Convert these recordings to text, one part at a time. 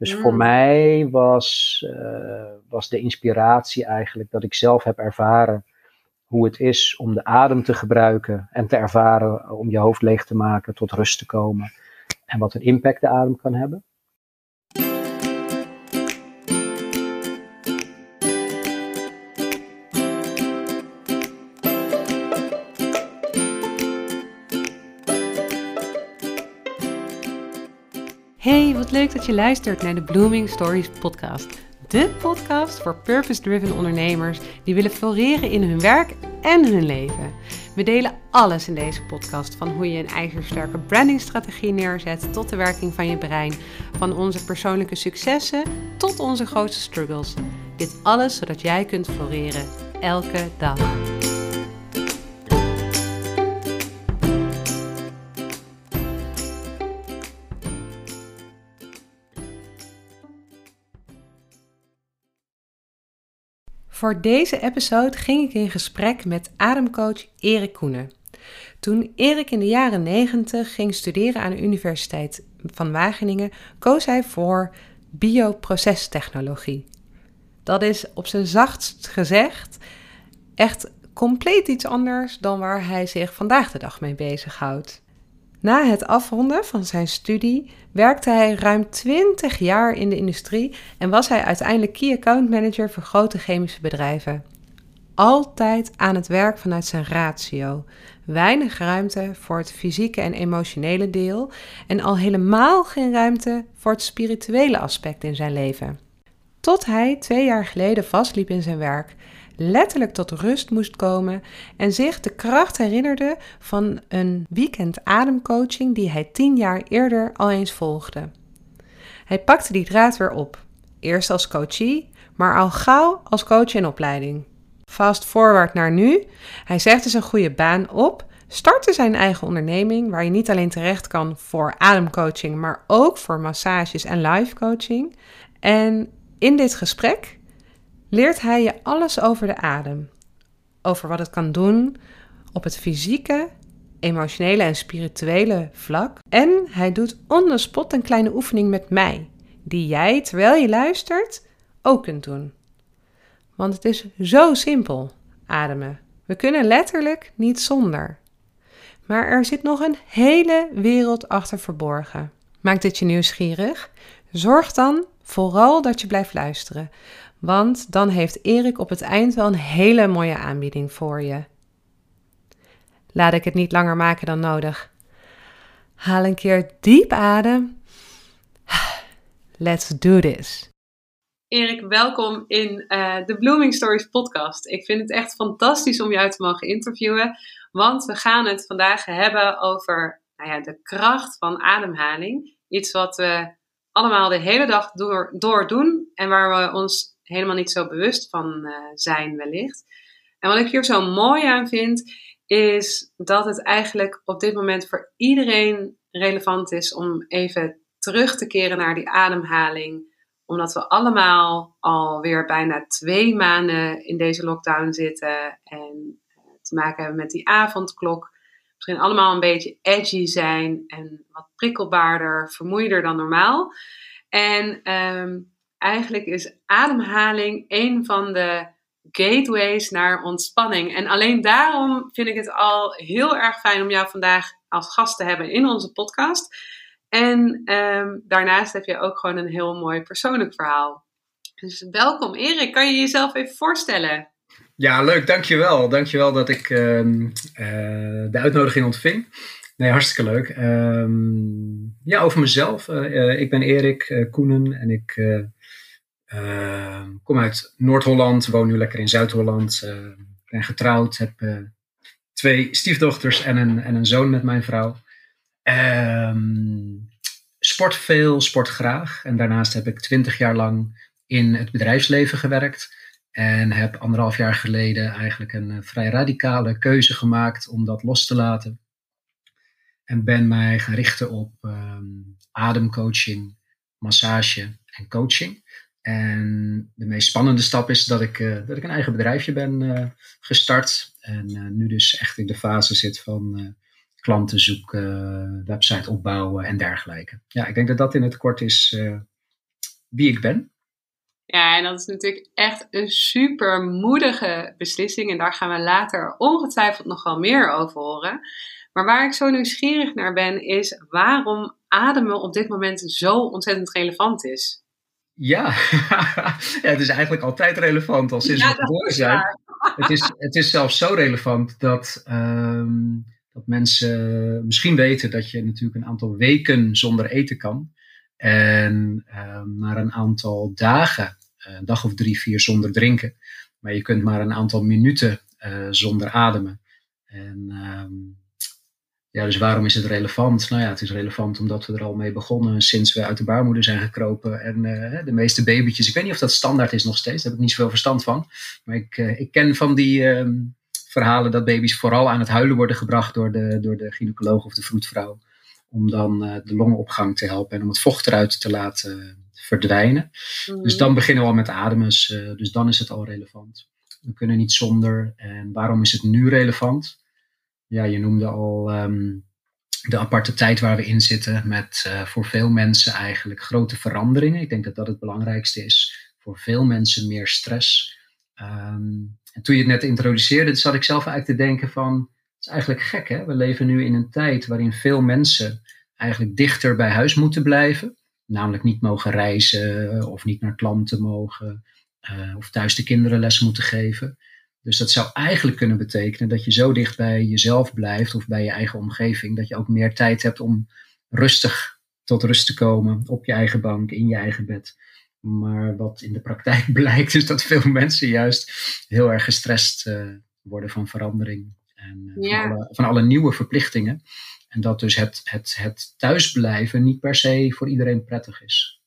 Dus voor mij was, uh, was de inspiratie eigenlijk dat ik zelf heb ervaren hoe het is om de adem te gebruiken en te ervaren om je hoofd leeg te maken, tot rust te komen. En wat een impact de adem kan hebben. Leuk dat je luistert naar de Blooming Stories podcast. De podcast voor purpose-driven ondernemers die willen floreren in hun werk en hun leven. We delen alles in deze podcast, van hoe je een ijzersterke brandingstrategie neerzet tot de werking van je brein, van onze persoonlijke successen tot onze grootste struggles. Dit alles zodat jij kunt floreren elke dag. Voor deze episode ging ik in gesprek met ademcoach Erik Koenen. Toen Erik in de jaren 90 ging studeren aan de Universiteit van Wageningen, koos hij voor bioprocestechnologie. Dat is op zijn zachtst gezegd echt compleet iets anders dan waar hij zich vandaag de dag mee bezighoudt. Na het afronden van zijn studie werkte hij ruim 20 jaar in de industrie en was hij uiteindelijk Key Account Manager voor grote chemische bedrijven. Altijd aan het werk vanuit zijn ratio. Weinig ruimte voor het fysieke en emotionele deel en al helemaal geen ruimte voor het spirituele aspect in zijn leven. Tot hij twee jaar geleden vastliep in zijn werk letterlijk tot rust moest komen en zich de kracht herinnerde van een weekend ademcoaching die hij tien jaar eerder al eens volgde. Hij pakte die draad weer op, eerst als coachie, maar al gauw als coach in opleiding. Fast forward naar nu. Hij zegde zijn goede baan op, startte zijn eigen onderneming, waar je niet alleen terecht kan voor ademcoaching, maar ook voor massages en live coaching. En in dit gesprek leert hij je alles over de adem. Over wat het kan doen op het fysieke, emotionele en spirituele vlak. En hij doet on the spot een kleine oefening met mij, die jij terwijl je luistert ook kunt doen. Want het is zo simpel, ademen. We kunnen letterlijk niet zonder. Maar er zit nog een hele wereld achter verborgen. Maakt dit je nieuwsgierig? Zorg dan vooral dat je blijft luisteren, want dan heeft Erik op het eind wel een hele mooie aanbieding voor je. Laat ik het niet langer maken dan nodig. Haal een keer diep adem. Let's do this. Erik, welkom in uh, de Blooming Stories podcast. Ik vind het echt fantastisch om jou te mogen interviewen, want we gaan het vandaag hebben over nou ja, de kracht van ademhaling. Iets wat we allemaal de hele dag door, door doen en waar we ons helemaal niet zo bewust van uh, zijn, wellicht. En wat ik hier zo mooi aan vind, is dat het eigenlijk op dit moment voor iedereen relevant is om even terug te keren naar die ademhaling. Omdat we allemaal alweer bijna twee maanden in deze lockdown zitten en eh, te maken hebben met die avondklok. Misschien allemaal een beetje edgy zijn en wat prikkelbaarder, vermoeider dan normaal. En um, eigenlijk is ademhaling een van de gateways naar ontspanning. En alleen daarom vind ik het al heel erg fijn om jou vandaag als gast te hebben in onze podcast. En ehm, daarnaast heb je ook gewoon een heel mooi persoonlijk verhaal. Dus welkom Erik, kan je jezelf even voorstellen? Ja, leuk, dankjewel. Dankjewel dat ik uh, de uitnodiging ontving. Nee, hartstikke leuk. Um, ja, over mezelf. Uh, ik ben Erik Koenen en ik kom uit Noord-Holland, woon nu lekker in Zuid-Holland. Uh, ben getrouwd, heb uh, twee stiefdochters en een, en een zoon met mijn vrouw. Um, sport veel, sport graag. En daarnaast heb ik twintig jaar lang in het bedrijfsleven gewerkt. En heb anderhalf jaar geleden eigenlijk een vrij radicale keuze gemaakt om dat los te laten. En ben mij gaan richten op ademcoaching, massage en coaching. En de meest spannende stap is dat ik, uh, dat ik een eigen bedrijfje ben uh, gestart. En uh, nu dus echt in de fase zit van klanten zoeken, website opbouwen en dergelijke. Ja, ik denk dat dat in het kort is wie ik ben. Ja, en dat is natuurlijk echt een super moedige beslissing. En daar gaan we later ongetwijfeld nog wel meer over horen. Maar waar ik zo nieuwsgierig naar ben, is waarom ademen op dit moment zo ontzettend relevant is. Ja, ja het is eigenlijk altijd relevant al sinds we geboren zijn. Het is, het is zelfs zo relevant dat, ehm, dat mensen misschien weten dat je natuurlijk een aantal weken zonder eten kan. En um, maar een aantal dagen, een dag of drie, vier zonder drinken. Maar je kunt maar een aantal minuten uh, zonder ademen. En um, ja, dus waarom is het relevant? Nou ja, het is relevant omdat we er al mee begonnen sinds we uit de baarmoeder zijn gekropen. En uh, de meeste babytjes, ik weet niet of dat standaard is nog steeds, daar heb ik niet zoveel verstand van. Maar ik, uh, ik ken van die uh, verhalen dat baby's vooral aan het huilen worden gebracht door de, door de gynaecoloog of de vroedvrouw. Om dan de longopgang te helpen en om het vocht eruit te laten verdwijnen. Mm. Dus dan beginnen we al met ademen, dus dan is het al relevant. We kunnen niet zonder. En waarom is het nu relevant? Ja, je noemde al um, de aparte tijd waar we in zitten met uh, voor veel mensen eigenlijk grote veranderingen. Ik denk dat dat het belangrijkste is. Voor veel mensen meer stress. Um, en toen je het net introduceerde, zat ik zelf eigenlijk te denken van, het is eigenlijk gek hè. We leven nu in een tijd waarin veel mensen eigenlijk dichter bij huis moeten blijven. Namelijk niet mogen reizen of niet naar klanten mogen. Uh, of thuis de kinderen les moeten geven. Dus dat zou eigenlijk kunnen betekenen dat je zo dicht bij jezelf blijft of bij je eigen omgeving, dat je ook meer tijd hebt om rustig tot rust te komen op je eigen bank, in je eigen bed. Maar wat in de praktijk blijkt, is dat veel mensen juist heel erg gestrest uh, worden van verandering en uh, ja. van, alle, van, alle, nieuwe verplichtingen. En dat dus het, het, het thuisblijven niet per se voor iedereen prettig is.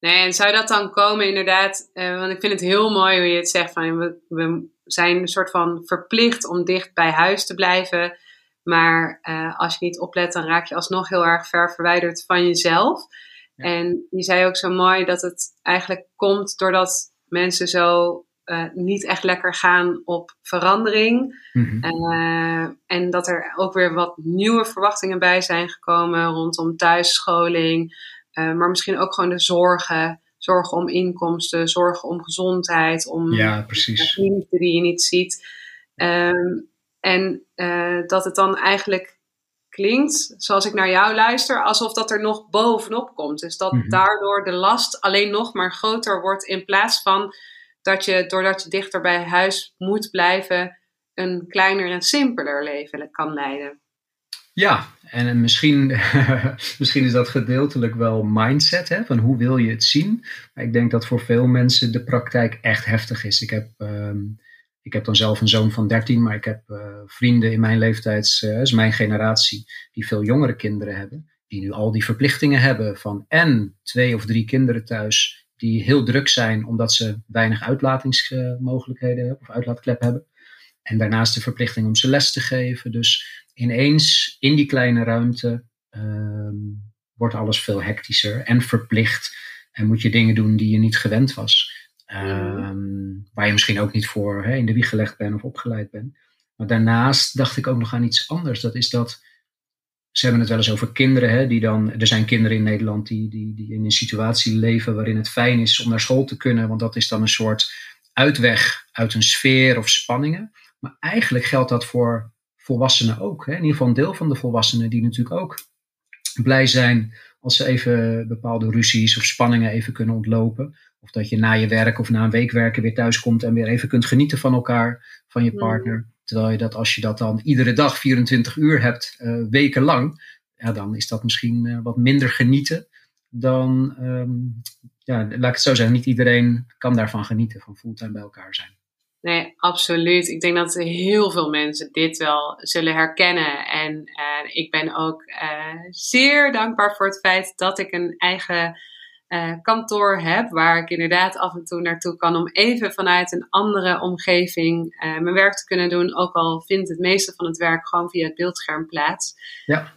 Nee, en zou dat dan komen inderdaad, uh, want ik vind het heel mooi hoe je het zegt van we, we zijn een soort van verplicht om dicht bij huis te blijven. Maar uh, als je niet oplet, dan raak je alsnog heel erg ver verwijderd van jezelf. Ja. En je zei ook zo mooi dat het eigenlijk komt doordat mensen zo uh, niet echt lekker gaan op verandering. Mm-hmm. uh, en dat er ook weer wat nieuwe verwachtingen bij zijn gekomen rondom thuisscholing. maar misschien ook gewoon de zorgen zorgen om inkomsten, zorgen om gezondheid, om ja, precies. die je niet ziet. Um, en uh, dat het dan eigenlijk klinkt, zoals ik naar jou luister, alsof dat er nog bovenop komt. Dus dat mm -hmm. daardoor de last alleen nog maar groter wordt in plaats van dat je, doordat je dichter bij huis moet blijven, een kleiner en simpeler leven kan leiden. Ja, en misschien, misschien is dat gedeeltelijk wel mindset, hè, van hoe wil je het zien. Maar ik denk dat voor veel mensen de praktijk echt heftig is. Ik heb, um, ik heb dan zelf een zoon van 13, maar ik heb uh, vrienden in mijn leeftijd, uh, is mijn generatie, die veel jongere kinderen hebben. Die nu al die verplichtingen hebben van en twee of drie kinderen thuis, die heel druk zijn omdat ze weinig uitlatingsmogelijkheden of uitlaatklep hebben. En daarnaast de verplichting om ze les te geven. Dus ineens in die kleine ruimte um, wordt alles veel hectischer en verplicht. En moet je dingen doen die je niet gewend was. Um, waar je misschien ook niet voor hè, in de wieg gelegd bent of opgeleid bent. Maar daarnaast dacht ik ook nog aan iets anders. Dat is dat. Ze hebben het wel eens over kinderen, hè, die dan. Er zijn kinderen in Nederland die, die, die in een situatie leven waarin het fijn is om naar school te kunnen. Want dat is dan een soort uitweg uit een sfeer of spanningen. Maar eigenlijk geldt dat voor volwassenen ook. Hè? In ieder geval een deel van de volwassenen die natuurlijk ook blij zijn als ze even bepaalde ruzies of spanningen even kunnen ontlopen. Of dat je na je werk of na een week werken weer thuis komt en weer even kunt genieten van elkaar, van je partner. Mm. Terwijl je dat als je dat dan iedere dag 24 uur hebt, uh, wekenlang, ja, dan is dat misschien uh, wat minder genieten dan, um, ja, laat ik het zo zeggen, niet iedereen kan daarvan genieten, van fulltime bij elkaar zijn. Nee, absoluut. Ik denk dat heel veel mensen dit wel zullen herkennen. En uh, ik ben ook uh, zeer dankbaar voor het feit dat ik een eigen uh, kantoor heb, waar ik inderdaad af en toe naartoe kan om even vanuit een andere omgeving mijn werk te kunnen doen. Ook al vindt het meeste van het werk gewoon via het beeldscherm plaats. Ja.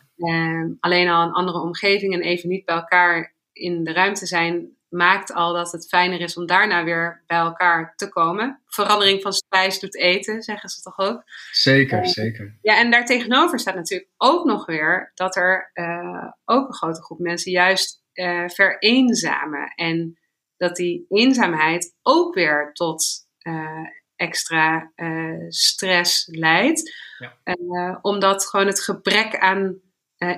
alleen al een andere omgeving en even niet bij elkaar in de ruimte zijn, maakt al dat het fijner is om daarna weer bij elkaar te komen. Verandering van spijs doet eten, zeggen ze toch ook? Zeker, zeker. Ja, en daartegenover staat natuurlijk ook nog weer dat er uh, ook een grote groep mensen juist uh, vereenzamen. En dat die eenzaamheid ook weer tot extra stress leidt. Ja. omdat gewoon het gebrek aan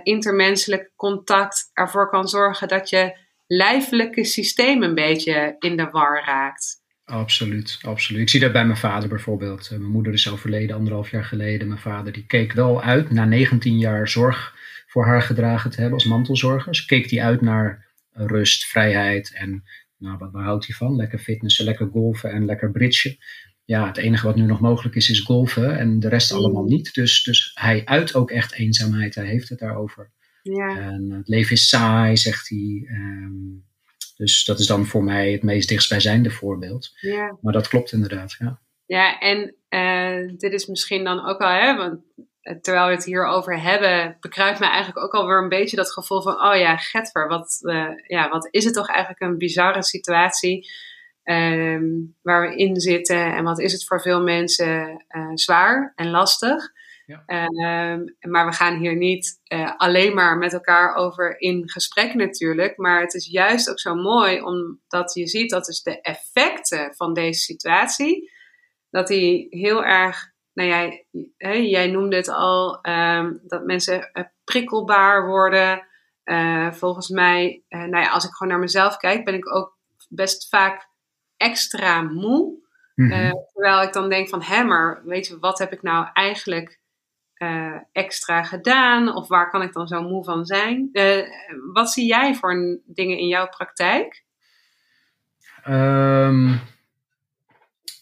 intermenselijk contact ervoor kan zorgen dat je lijfelijke systeem een beetje in de war raakt. Absoluut, absoluut. Ik zie dat bij mijn vader bijvoorbeeld. mijn moeder is overleden anderhalf jaar geleden. Mijn vader die keek wel uit na 19 jaar zorg voor haar gedragen te hebben als mantelzorger. Ze keek die uit naar rust, vrijheid en nou, wat, waar houdt hij van? Lekker fitnessen, lekker golfen en lekker bridgen. Ja, het enige wat nu nog mogelijk is, is golfen en de rest allemaal niet. Dus, dus hij uit ook echt eenzaamheid, hij heeft het daarover. Ja. En het leven is saai, zegt hij. Ehm, dus dat is dan voor mij het meest dichtstbijzijnde voorbeeld. Ja. Maar dat klopt inderdaad, ja. Ja, en uh, dit is misschien dan ook al, hè, want eh, terwijl we het hierover hebben, bekruipt me eigenlijk ook alweer een beetje dat gevoel van, oh ja, Getver, wat, uh, ja, wat is het toch eigenlijk een bizarre situatie um, waar we in zitten en wat is het voor veel mensen uh, zwaar en lastig. Ja. Um, maar we gaan hier niet uh, alleen maar met elkaar over in gesprek natuurlijk. Maar het is juist ook zo mooi omdat je ziet dat dus de effecten van deze situatie, dat die heel erg nou ja, jij noemde het al, um, dat mensen uh, prikkelbaar worden. Uh, volgens mij, nou ja, als ik gewoon naar mezelf kijk, ben ik ook best vaak extra moe. Mm terwijl ik dan denk van, hé, maar weet je, wat heb ik nou eigenlijk extra gedaan? Of waar kan ik dan zo moe van zijn? wat zie jij voor dingen in jouw praktijk? Um,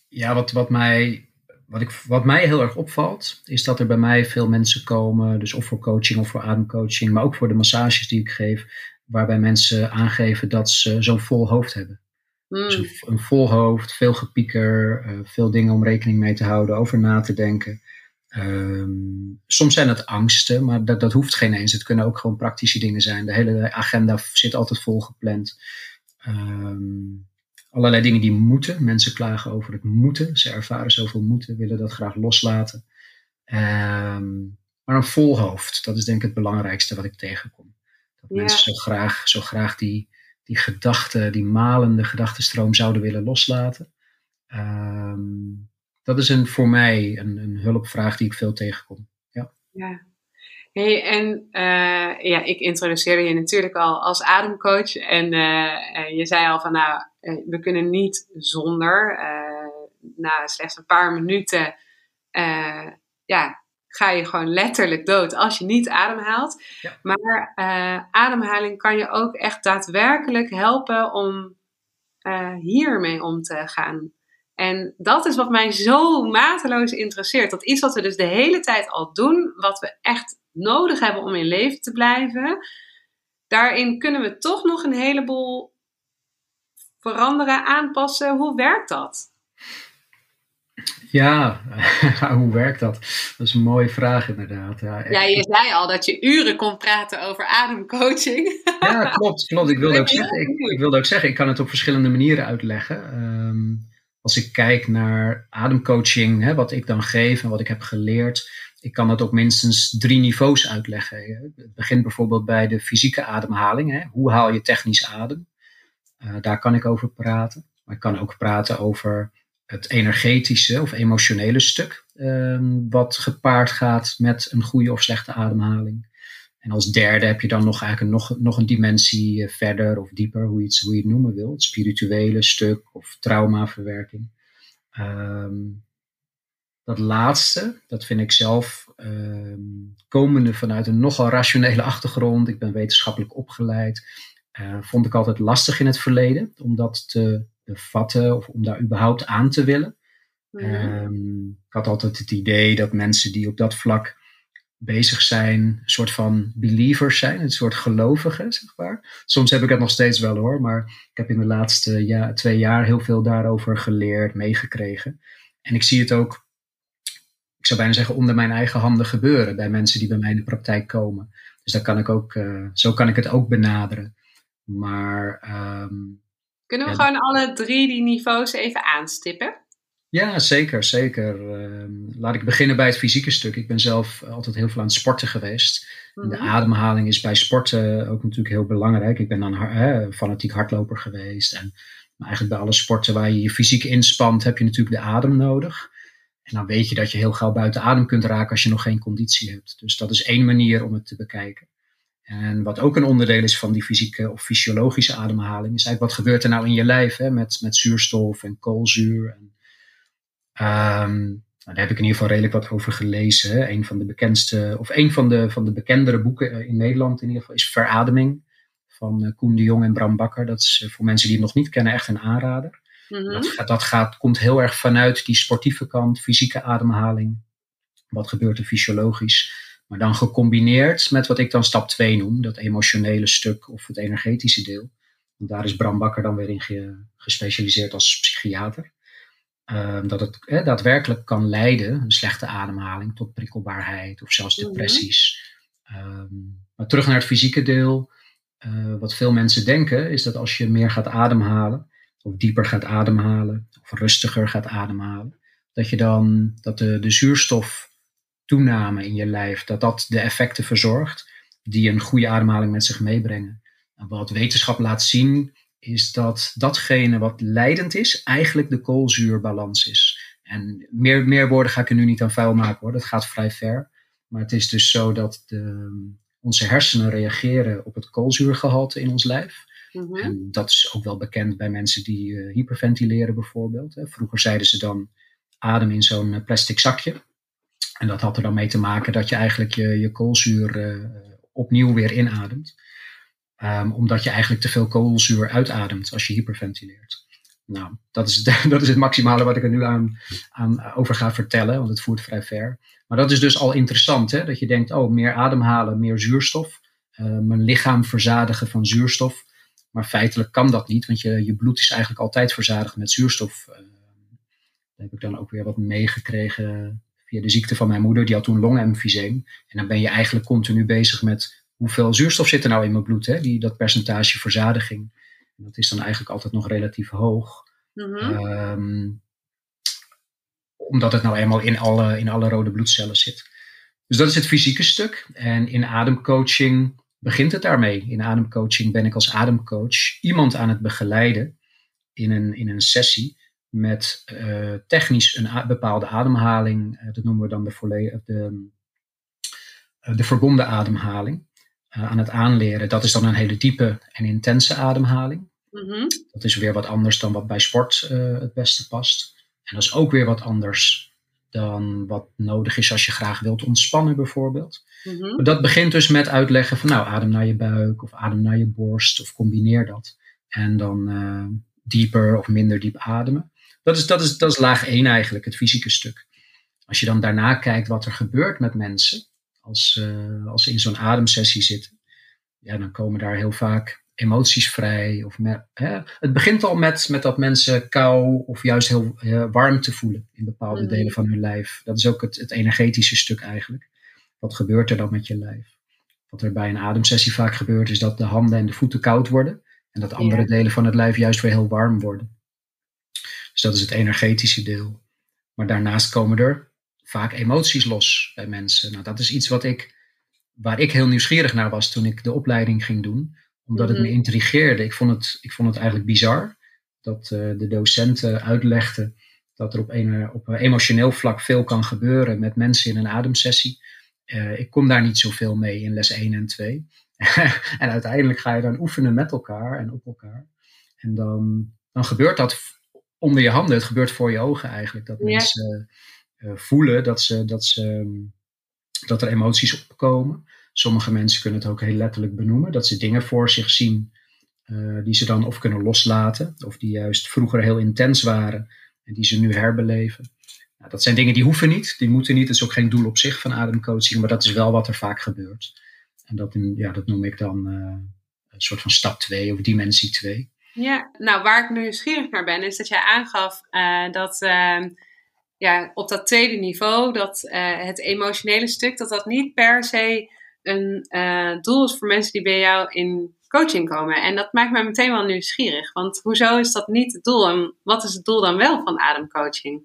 ja, wat, wat mij wat, ik, wat mij heel erg opvalt, is dat er bij mij veel mensen komen, dus of voor coaching of voor ademcoaching, maar ook voor de massages die ik geef, waarbij mensen aangeven dat ze zo'n vol hoofd hebben. Mm. Dus een, vol hoofd, veel gepieker, uh, veel dingen om rekening mee te houden, over na te denken. Um, soms zijn het angsten, maar dat, dat hoeft geen eens. Het kunnen ook gewoon praktische dingen zijn. De hele agenda zit altijd vol gepland. Um, allerlei dingen die moeten. Mensen klagen over het moeten. Ze ervaren zoveel moeten, willen dat graag loslaten. Um, maar een vol hoofd, dat is denk ik het belangrijkste wat ik tegenkom. Dat mensen zo graag, zo graag die, die gedachten, die malende gedachtenstroom zouden willen loslaten. Um, dat is een, voor mij een, een hulpvraag die ik veel tegenkom. Ja. ja. Hey, en uh, ja, ik introduceerde je natuurlijk al als ademcoach. En uh, je zei al van nou, we kunnen niet zonder. na slechts een paar minuten ja, ga je gewoon letterlijk dood als je niet ademhaalt. Ja. Maar ademhaling kan je ook echt daadwerkelijk helpen om hiermee om te gaan. En dat is wat mij zo mateloos interesseert. Dat iets wat we dus de hele tijd al doen, wat we echt nodig hebben om in leven te blijven, daarin kunnen we toch nog een heleboel veranderen, aanpassen. Hoe werkt dat? Ja, hoe werkt dat? Dat is een mooie vraag inderdaad. Ja, ja, je zei al dat je uren kon praten over ademcoaching. Ja, klopt. klopt. Ik, wilde ook zeggen, ik, ik, wilde ook zeggen, ik kan het op verschillende manieren uitleggen. Um, als ik kijk naar ademcoaching, hè, wat ik dan geef en wat ik heb geleerd, ik kan dat op minstens drie niveaus uitleggen. Het begint bijvoorbeeld bij de fysieke ademhaling. Hè. Hoe haal je technisch adem? Uh, daar kan ik over praten. Maar ik kan ook praten over het energetische of emotionele stuk, um, wat gepaard gaat met een goede of slechte ademhaling. En als derde heb je dan nog eigenlijk nog, nog een dimensie eh, verder of dieper, hoe je, het, hoe je het noemen wil. Het spirituele stuk of traumaverwerking. Um, dat laatste, dat vind ik zelf, um, komende vanuit een nogal rationele achtergrond, ik ben wetenschappelijk opgeleid, uh, vond ik altijd lastig in het verleden om dat te bevatten of om daar überhaupt aan te willen. Um, ik had altijd het idee dat mensen die op dat vlak bezig zijn, een soort van believers zijn, een soort gelovigen, zeg maar. Soms heb ik het nog steeds wel hoor, maar ik heb in de laatste ja, twee jaar heel veel daarover geleerd, meegekregen. En ik zie het ook, ik zou bijna zeggen, onder mijn eigen handen gebeuren bij mensen die bij mij in de praktijk komen. Dus daar kan ik ook, uh, zo kan ik het ook benaderen. Maar. Um, Kunnen we gewoon alle drie die niveaus even aanstippen? Ja, zeker, zeker. Ehm, laat ik beginnen bij het fysieke stuk. Ik ben zelf altijd heel veel aan het sporten geweest. De Mhm. ademhaling is bij sporten ook natuurlijk heel belangrijk. Ik ben dan fanatiek hardloper geweest. En maar eigenlijk bij alle sporten waar je je fysiek inspant, heb je natuurlijk de adem nodig. En dan weet je dat je heel gauw buiten adem kunt raken als je nog geen conditie hebt. Dus dat is één manier om het te bekijken. En wat ook een onderdeel is van die fysieke of fysiologische ademhaling, is eigenlijk wat gebeurt er nou in je lijf hè, met, met zuurstof en koolzuur. En, ehm, nou, daar heb ik in ieder geval redelijk wat over gelezen. Een van de bekendste, of een van de, van de bekendere boeken eh, in Nederland in ieder geval, is Verademing van uh, Koen de Jong en Bram Bakker. Dat is uh, voor mensen die het nog niet kennen echt een aanrader. Mhm. Dat, gaat, dat gaat, komt heel erg vanuit die sportieve kant, fysieke ademhaling. Wat gebeurt er fysiologisch? Maar dan gecombineerd met wat ik dan stap 2 noem, dat emotionele stuk of het energetische deel. Want daar is Bram Bakker dan weer in ge, gespecialiseerd als psychiater. Uh, dat het eh, daadwerkelijk kan leiden, een slechte ademhaling, tot prikkelbaarheid of zelfs depressies. Mm -hmm. um, maar terug naar het fysieke deel. Uh, wat veel mensen denken is dat als je meer gaat ademhalen, of dieper gaat ademhalen, of rustiger gaat ademhalen, dat je dan dat de, de zuurstoftoename in je lijf, dat dat de effecten verzorgt die een goede ademhaling met zich meebrengen. En wat wetenschap laat zien, is dat datgene wat leidend is, eigenlijk de koolzuurbalans is. En meer, meer woorden ga ik er nu niet aan vuil maken hoor, dat gaat vrij ver. Maar het is dus zo dat de, onze hersenen reageren op het koolzuurgehalte in ons lijf. Mhm. En dat is ook wel bekend bij mensen die uh, hyperventileren bijvoorbeeld. Hè. Vroeger zeiden ze dan adem in zo'n uh, plastic zakje. En dat had er dan mee te maken dat je eigenlijk je, je koolzuur uh, opnieuw weer inademt. Um, omdat je eigenlijk te veel koolzuur uitademt als je hyperventileert. Nou, dat is, dat is het maximale wat ik er nu aan, aan over ga vertellen, want het voert vrij ver. Maar dat is dus al interessant, hè? dat je denkt, oh, meer ademhalen, meer zuurstof. Uh, mijn lichaam verzadigen van zuurstof. Maar feitelijk kan dat niet, want je, je bloed is eigenlijk altijd verzadigd met zuurstof. Uh, daar heb ik dan ook weer wat meegekregen via de ziekte van mijn moeder. Die had toen longemfyseem. En dan ben je eigenlijk continu bezig met hoeveel zuurstof zit er nou in mijn bloed, hè? Die, dat percentage verzadiging. En dat is dan eigenlijk altijd nog relatief hoog. Mhm. Um, omdat het nou eenmaal in alle, in alle rode bloedcellen zit. Dus dat is het fysieke stuk. En in ademcoaching begint het daarmee. In ademcoaching ben ik als ademcoach iemand aan het begeleiden in een, in een sessie met uh, technisch een bepaalde ademhaling. Uh, dat noemen we dan de, de, uh, de verbonden ademhaling. Uh, aan het aanleren. Dat is dan een hele diepe en intense ademhaling. Mhm. Dat is weer wat anders dan wat bij sport uh, het beste past. En dat is ook weer wat anders dan wat nodig is als je graag wilt ontspannen bijvoorbeeld. Mhm. Dat begint dus met uitleggen van nou adem naar je buik of adem naar je borst of combineer dat. En dan uh, dieper of minder diep ademen. Dat is, dat, is, dat is laag 1 eigenlijk, het fysieke stuk. Als je dan daarna kijkt wat er gebeurt met mensen als, uh, als ze in zo'n ademsessie zitten, ja, dan komen daar heel vaak emoties vrij. Of hè? Het begint al met, met dat mensen kou of juist heel uh, warmte voelen in bepaalde Mhm. delen van hun lijf. Dat is ook het, het energetische stuk eigenlijk. Wat gebeurt er dan met je lijf? Wat er bij een ademsessie vaak gebeurt, is dat de handen en de voeten koud worden. En dat andere Ja. delen van het lijf juist weer heel warm worden. Dus dat is het energetische deel. Maar daarnaast komen er vaak emoties los bij mensen. Nou, dat is iets wat ik, waar ik heel nieuwsgierig naar was toen ik de opleiding ging doen. Omdat het me Mhm. intrigeerde. Ik vond het, ik vond het eigenlijk bizar dat eh, de docenten uitlegden dat er op, een, op een emotioneel vlak veel kan gebeuren met mensen in een ademsessie. Eh, ik kom daar niet zoveel mee in les 1 en 2. en uiteindelijk ga je dan oefenen met elkaar en op elkaar. En dan, dan gebeurt dat onder je handen. Het gebeurt voor je ogen eigenlijk. Dat Ja. mensen voelen dat, ze, dat, ze, dat er emoties opkomen. Sommige mensen kunnen het ook heel letterlijk benoemen. Dat ze dingen voor zich zien eh, die ze dan of kunnen loslaten. Of die juist vroeger heel intens waren en die ze nu herbeleven. Nou, dat zijn dingen die hoeven niet, die moeten niet. Het is ook geen doel op zich van ademcoaching, maar dat is wel wat er vaak gebeurt. En dat, ja, dat noem ik dan eh, een soort van stap 2 of dimensie 2. Ja, nou waar ik nieuwsgierig naar ben, is dat jij aangaf eh, dat ehm, ja, op dat tweede niveau, dat eh, het emotionele stuk, dat dat niet per se een eh, doel is voor mensen die bij jou in coaching komen. En dat maakt mij meteen wel nieuwsgierig, want hoezo is dat niet het doel en wat is het doel dan wel van ademcoaching?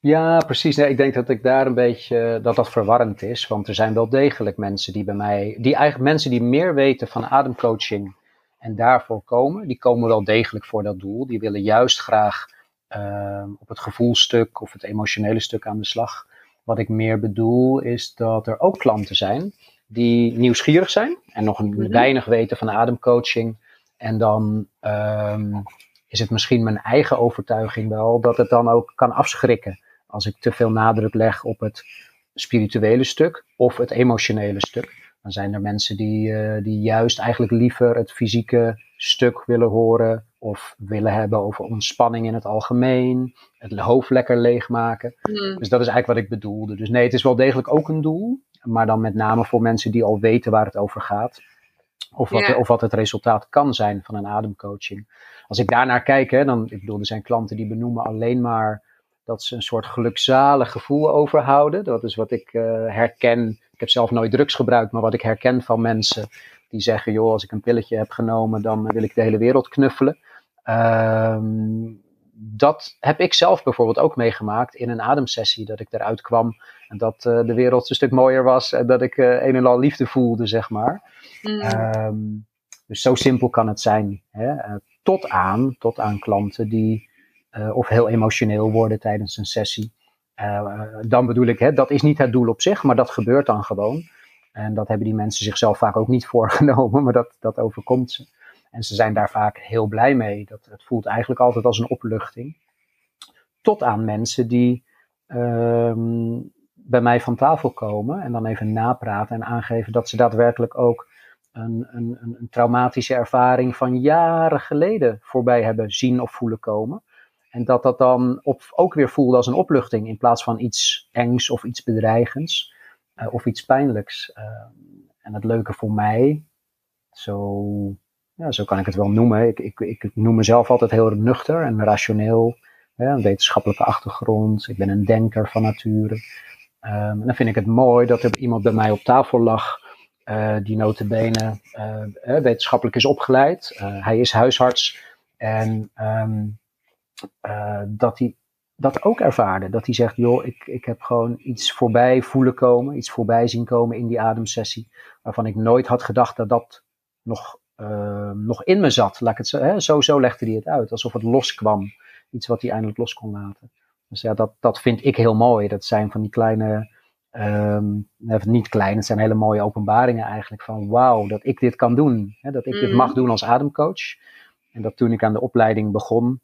Ja, precies. Nee, ik denk dat ik daar een beetje dat dat verwarrend is. Want er zijn wel degelijk mensen die bij mij, die eigenlijk mensen die meer weten van ademcoaching en daarvoor komen, die komen wel degelijk voor dat doel. Die willen juist graag op het gevoelstuk of het emotionele stuk aan de slag. Wat ik meer bedoel is dat er ook klanten zijn die nieuwsgierig zijn en nog een mhm. weinig weten van ademcoaching. En dan um, is het misschien mijn eigen overtuiging wel dat het dan ook kan afschrikken als ik te veel nadruk leg op het spirituele stuk of het emotionele stuk. Dan zijn er mensen die, uh, die juist eigenlijk liever het fysieke stuk willen horen of willen hebben over ontspanning in het algemeen, het hoofd lekker leegmaken. Mm. Dus dat is eigenlijk wat ik bedoelde. Dus nee, het is wel degelijk ook een doel, maar dan met name voor mensen die al weten waar het over gaat. Of wat, of wat het resultaat kan zijn van een ademcoaching. Als ik daarnaar kijk, hè, dan, ik bedoel, er zijn klanten die benoemen alleen maar dat ze een soort gelukzalig gevoel overhouden. Dat is wat ik uh, herken. Ik heb zelf nooit drugs gebruikt, maar wat ik herken van mensen die zeggen: joh, als ik een pilletje heb genomen, dan wil ik de hele wereld knuffelen. Um, dat heb ik zelf bijvoorbeeld ook meegemaakt in een ademsessie. Dat ik eruit kwam en dat uh, de wereld een stuk mooier was en dat ik uh, een en al liefde voelde, zeg maar. Mm. Um, dus zo simpel kan het zijn. Hè? Uh, tot, aan, tot aan klanten die of heel emotioneel worden tijdens een sessie. dan bedoel ik, hè, dat is niet het doel op zich, maar dat gebeurt dan gewoon. En dat hebben die mensen zichzelf vaak ook niet voorgenomen, maar dat, dat overkomt ze. En ze zijn daar vaak heel blij mee. Dat, het voelt eigenlijk altijd als een opluchting. Tot aan mensen die ehm, bij mij van tafel komen en dan even napraten en aangeven dat ze daadwerkelijk ook een, een, een, traumatische ervaring van jaren geleden voorbij hebben zien of voelen komen. En dat dat dan op, ook weer voelde als een opluchting in plaats van iets engs of iets bedreigends uh, of iets pijnlijks. Uh, en het leuke voor mij, zo ja, zo kan ik het wel noemen. Ik, ik, ik noem mezelf altijd heel nuchter en rationeel. een wetenschappelijke achtergrond. Ik ben een denker van nature. Um, en dan vind ik het mooi dat er iemand bij mij op tafel lag. Uh, die notabene uh, wetenschappelijk is opgeleid. Uh, hij is huisarts. En um, dat hij dat ook ervaarde. Dat hij zegt, joh, ik, ik heb gewoon iets voorbij voelen komen. Iets voorbij zien komen in die ademsessie. Waarvan ik nooit had gedacht dat dat nog uh, nog in me zat. Laat ik het zo, hè? zo, zo legde hij het uit, alsof het loskwam. Iets wat hij eindelijk los kon laten. Dus ja, dat, dat vind ik heel mooi. Dat zijn van die kleine, um, niet klein, het zijn hele mooie openbaringen eigenlijk. Van wauw, dat ik dit kan doen. Hè? Dat ik dit mag mhm. doen als ademcoach. En dat toen ik aan de opleiding begon,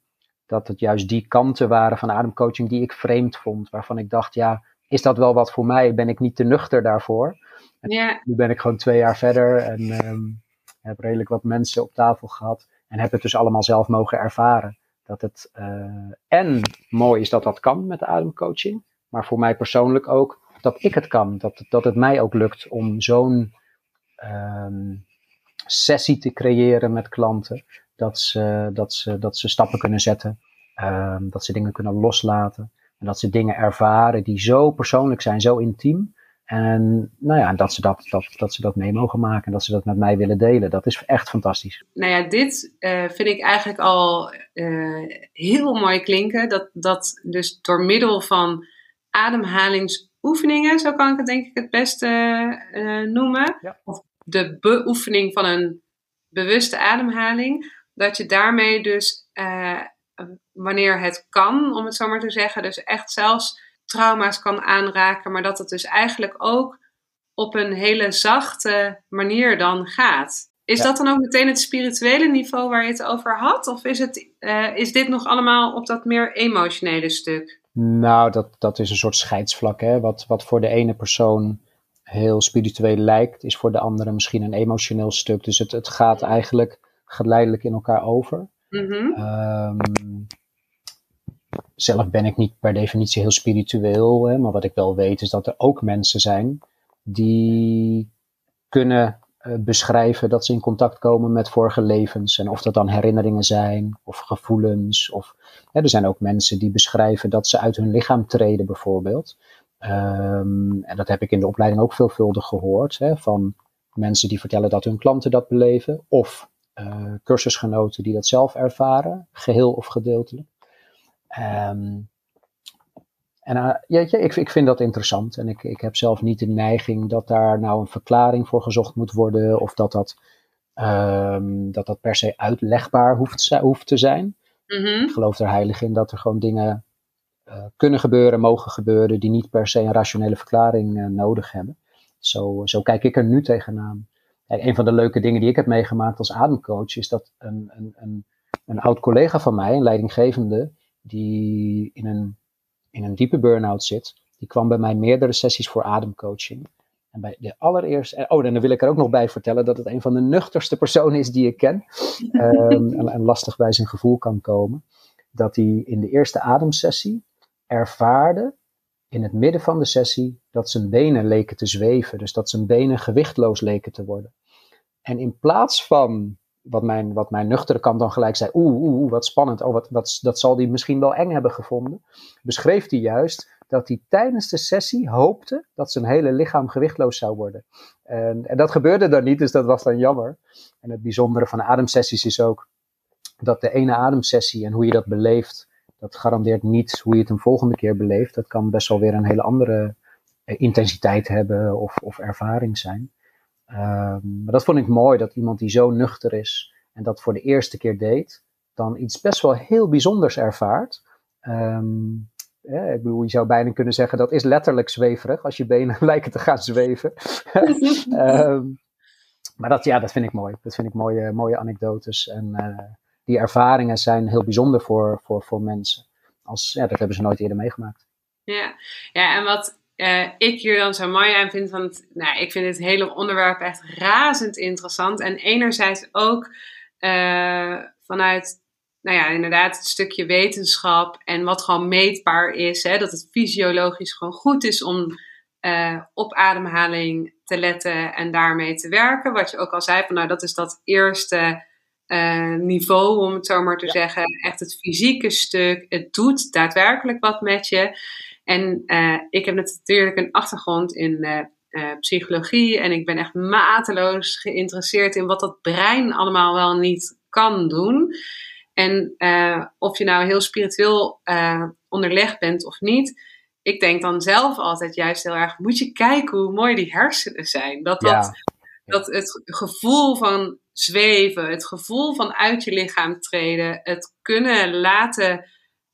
dat het juist die kanten waren van ademcoaching die ik vreemd vond. Waarvan ik dacht, ja, is dat wel wat voor mij? Ben ik niet te nuchter daarvoor? Ja. Nu ben ik gewoon twee jaar verder en um, heb redelijk wat mensen op tafel gehad en heb het dus allemaal zelf mogen ervaren. Dat het uh, en mooi is dat dat kan met de ademcoaching, maar voor mij persoonlijk ook dat ik het kan. Dat, dat het mij ook lukt om zo'n um, sessie te creëren met klanten. Dat ze, dat ze, dat ze stappen kunnen zetten, um, dat ze dingen kunnen loslaten. En dat ze dingen ervaren die zo persoonlijk zijn, zo intiem. En nou ja, dat ze dat, dat, dat ze dat mee mogen maken en dat ze dat met mij willen delen. Dat is echt fantastisch. Nou ja, dit uh, vind ik eigenlijk al uh, heel mooi klinken. Dat, dat dus door middel van ademhalingsoefeningen, zo kan ik het denk ik het beste uh, noemen. Ja. Of de beoefening van een bewuste ademhaling. Dat je daarmee dus, wanneer het kan, om het zo maar te zeggen, dus echt zelfs trauma's kan aanraken, maar dat het dus eigenlijk ook op een hele zachte manier dan gaat. Is dat dan ook meteen het spirituele niveau waar je het over had? Of is, het, uh, is dit nog allemaal op dat meer emotionele stuk? Nou, dat, dat is een soort scheidsvlak. Hè? Wat, wat voor de ene persoon heel spiritueel lijkt, is voor de andere misschien een emotioneel stuk. Dus het, het gaat eigenlijk geleidelijk in elkaar over. Mm -hmm zelf ben ik niet per definitie heel spiritueel, hè, maar wat ik wel weet is dat er ook mensen zijn die kunnen uh, beschrijven dat ze in contact komen met vorige levens. En of dat dan herinneringen zijn of gevoelens. Of, hè, er zijn ook mensen die beschrijven dat ze uit hun lichaam treden, bijvoorbeeld. Um, en dat heb ik in de opleiding ook veelvuldig gehoord. Hè, van mensen die vertellen dat hun klanten dat beleven. Of uh, cursusgenoten die dat zelf ervaren, geheel of gedeeltelijk. Um, En uh, jeetje, ik, ik vind dat interessant. En ik, ik heb zelf niet de neiging dat daar nou een verklaring voor gezocht moet worden. Of dat dat, um, dat, dat per se uitlegbaar hoeft, hoeft te zijn. Mhm. Ik geloof er heilig in dat er gewoon dingen uh, kunnen gebeuren, mogen gebeuren, die niet per se een rationele verklaring uh, nodig hebben. Zo, zo kijk ik er nu tegenaan. En een van de leuke dingen die ik heb meegemaakt als ademcoach is dat een, een, een, een oud collega van mij, een leidinggevende, die in een, in een diepe burn-out zit, die kwam bij mij meerdere sessies voor ademcoaching. En bij de allereerste, oh, en dan wil ik er ook nog bij vertellen dat het een van de nuchterste personen is die ik ken. um, en, en, lastig bij zijn gevoel kan komen. Dat hij in de eerste ademsessie ervaarde, in het midden van de sessie, dat zijn benen leken te zweven. Dus dat zijn benen gewichtloos leken te worden. En in plaats van wat mijn, wat mijn nuchtere kant dan gelijk zei, oeh, oeh, wat spannend, oh, wat, wat, dat zal hij misschien wel eng hebben gevonden, beschreef hij juist dat hij tijdens de sessie hoopte dat zijn hele lichaam gewichtloos zou worden. En, en dat gebeurde dan niet, dus dat was dan jammer. En het bijzondere van ademsessies is ook dat de ene ademsessie en hoe je dat beleeft, dat garandeert niet hoe je het een volgende keer beleeft. Dat kan best wel weer een hele andere eh, intensiteit hebben of, of ervaring zijn. Um, maar dat vond ik mooi, dat iemand die zo nuchter is en dat voor de eerste keer deed, dan iets best wel heel bijzonders ervaart. Um, ja, ik bedoel, je zou bijna kunnen zeggen dat is letterlijk zweverig, als je benen lijken te gaan zweven. um, maar dat, ja, dat vind ik mooi. Dat vind ik mooie, mooie anekdotes. En uh, die ervaringen zijn heel bijzonder voor, voor, voor mensen. Als, ja, dat hebben ze nooit eerder meegemaakt. Ja, ja en wat uh, ik hier dan zo mooi aan vind, want nou, ik vind dit hele onderwerp echt razend interessant. En enerzijds ook uh, vanuit, nou ja, inderdaad het stukje wetenschap en wat gewoon meetbaar is. Hè, dat het fysiologisch gewoon goed is om uh, op ademhaling te letten en daarmee te werken. Wat je ook al zei, van, nou dat is dat eerste niveau, om het zo maar te ja. zeggen. Echt het fysieke stuk. Het doet daadwerkelijk wat met je. En uh, ik heb natuurlijk een achtergrond in uh, uh, psychologie en ik ben echt mateloos geïnteresseerd in wat dat brein allemaal wel niet kan doen. En of je nou heel spiritueel onderlegd bent of niet, ik denk dan zelf altijd juist heel erg, moet je kijken hoe mooi die hersenen zijn. Dat, dat, ja. dat het gevoel van zweven, het gevoel van uit je lichaam treden, het kunnen laten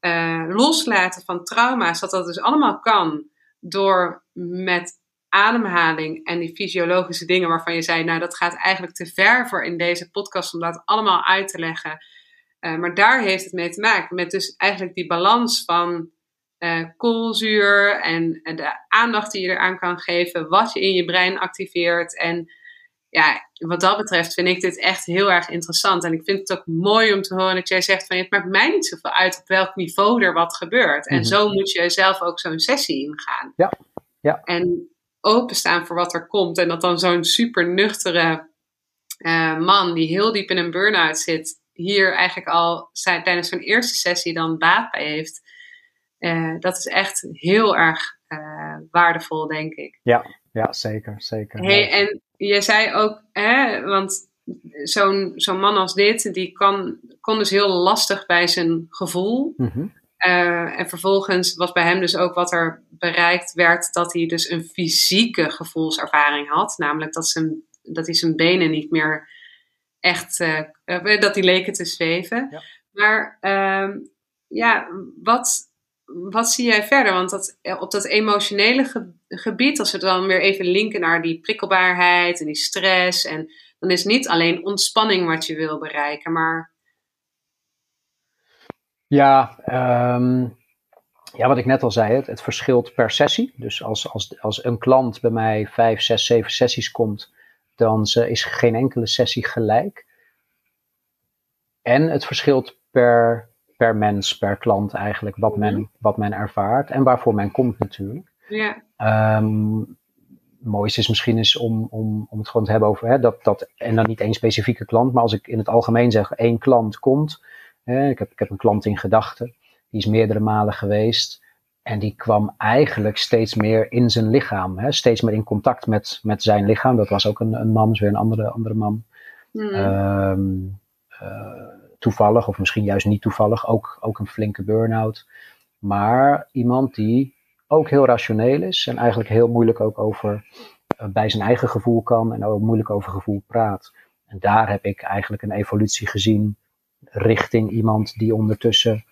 uh, loslaten van trauma's, dat dat dus allemaal kan door met ademhaling en die fysiologische dingen waarvan je zei, nou dat gaat eigenlijk te ver voor in deze podcast om dat allemaal uit te leggen. Uh, maar daar heeft het mee te maken, met dus eigenlijk die balans van uh, koolzuur en, en, de aandacht die je eraan kan geven, wat je in je brein activeert en ja, wat dat betreft vind ik dit echt heel erg interessant. En ik vind het ook mooi om te horen dat jij zegt van het maakt mij niet zoveel uit op welk niveau er wat gebeurt. En mm -hmm. zo moet je zelf ook zo'n sessie ingaan. Ja. ja. En openstaan voor wat er komt. En dat dan zo'n super nuchtere uh, man die heel diep in een burn-out zit, hier eigenlijk al zijn, tijdens zo'n eerste sessie dan baat bij heeft. Uh, dat is echt heel erg uh, waardevol, denk ik. Ja, ja zeker. zeker. Hey, en je zei ook, hè, want zo'n zo'n man als dit, die kan, kon dus heel lastig bij zijn gevoel. Mm -hmm. uh, en vervolgens was bij hem dus ook wat er bereikt werd, dat hij dus een fysieke gevoelservaring had. Namelijk dat, zijn, dat hij zijn benen niet meer echt, uh, dat die leken te zweven. Ja. Maar uh, ja, wat, wat zie jij verder? Want dat, op dat emotionele ge gebied, als we dan weer even linken naar die prikkelbaarheid en die stress, en dan is niet alleen ontspanning wat je wil bereiken, maar. Ja, um, ja wat ik net al zei, het, het verschilt per sessie. Dus als, als, als een klant bij mij vijf, zes, zeven sessies komt, dan is geen enkele sessie gelijk. En het verschilt per per mens, per klant eigenlijk, wat men, wat men ervaart en waarvoor men komt natuurlijk. Ja. Um, het mooiste is misschien eens om, om, om het gewoon te hebben over hè, dat, dat, en dan niet één specifieke klant, maar als ik in het algemeen zeg één klant komt, hè, ik, heb, ik heb een klant in gedachten, die is meerdere malen geweest en die kwam eigenlijk steeds meer in zijn lichaam, hè, steeds meer in contact met, met zijn lichaam. Dat was ook een, een man, weer een andere, andere man. Mm. Um, uh, toevallig, of misschien juist niet toevallig, ook, ook een flinke burn-out. Maar iemand die ook heel rationeel is en eigenlijk heel moeilijk ook over bij zijn eigen gevoel kan en ook moeilijk over gevoel praat. En daar heb ik eigenlijk een evolutie gezien richting iemand die ondertussen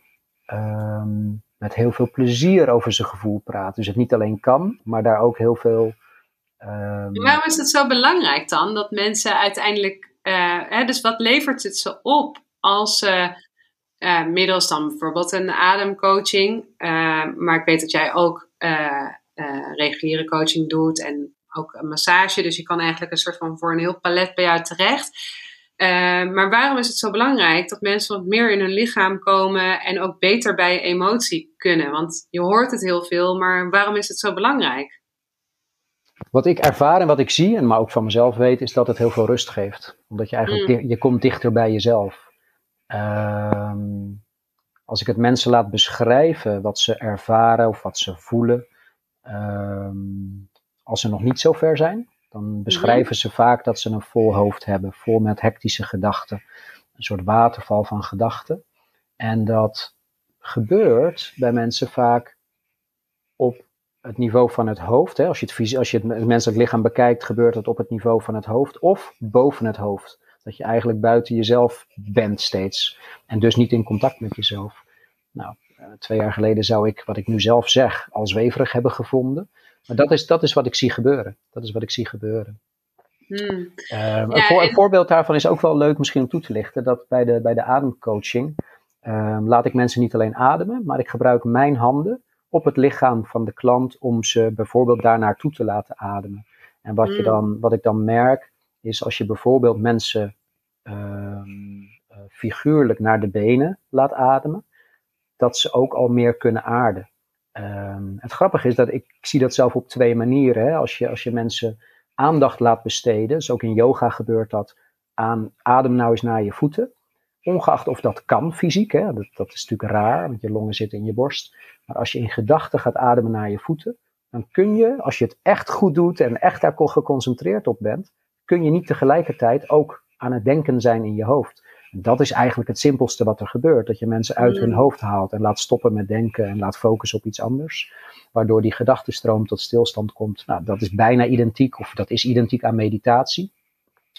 ehm, met heel veel plezier over zijn gevoel praat. Dus het niet alleen kan, maar daar ook heel veel. Um... Waarom is het zo belangrijk dan dat mensen uiteindelijk. Uh, hè, dus wat levert het ze op als ze. Uh, middels dan bijvoorbeeld een ademcoaching. Uh, maar ik weet dat jij ook reguliere coaching doet en ook een massage. Dus je kan eigenlijk een soort van voor een heel palet bij jou terecht. Maar waarom is het zo belangrijk dat mensen wat meer in hun lichaam komen en ook beter bij emotie kunnen? Want je hoort het heel veel, maar waarom is het zo belangrijk? Wat ik ervaar en wat ik zie, en maar ook van mezelf weet, is dat het heel veel rust geeft. Omdat je eigenlijk, mm. je komt dichter bij jezelf. Uh, als ik het mensen laat beschrijven wat ze ervaren of wat ze voelen, uh, als ze nog niet zo ver zijn, dan beschrijven ze vaak dat ze een vol hoofd hebben, vol met hectische gedachten. Een soort waterval van gedachten. En dat gebeurt bij mensen vaak op het niveau van het hoofd. Hè. Als, je het, als je het menselijk lichaam bekijkt, gebeurt het op het niveau van het hoofd of boven het hoofd. Dat je eigenlijk buiten jezelf bent steeds. En dus niet in contact met jezelf. Nou, eh, twee jaar geleden zou ik, wat ik nu zelf zeg, al zweverig hebben gevonden. Maar dat is, dat is wat ik zie gebeuren. Dat is wat ik zie gebeuren. Hmm. Ehm, een, voorbeeld daarvan is ook wel leuk misschien om toe te lichten. Dat bij de, bij de ademcoaching um, laat ik mensen niet alleen ademen, maar ik gebruik mijn handen op het lichaam van de klant om ze bijvoorbeeld daar naartoe te laten ademen. En wat, je hmm. dan, wat ik dan merk is als je bijvoorbeeld mensen um, figuurlijk naar de benen laat ademen, dat ze ook al meer kunnen aarden. Um, het grappige is dat ik, ik, zie dat zelf op twee manieren. Hè. Als, je, als je mensen aandacht laat besteden, dus ook in yoga gebeurt dat, aan adem nou eens naar je voeten. Ongeacht of dat kan fysiek, hè. Dat, dat is natuurlijk raar, want je longen zitten in je borst. Maar als je in gedachten gaat ademen naar je voeten, dan kun je, als je het echt goed doet en echt daar geconcentreerd op bent, kun je niet tegelijkertijd ook aan het denken zijn in je hoofd. Dat is eigenlijk het simpelste wat er gebeurt. Dat je mensen uit hun mm. hoofd haalt en laat stoppen met denken en laat focussen op iets anders. Waardoor die gedachtenstroom tot stilstand komt. Nou, dat is bijna identiek, of dat is identiek aan meditatie.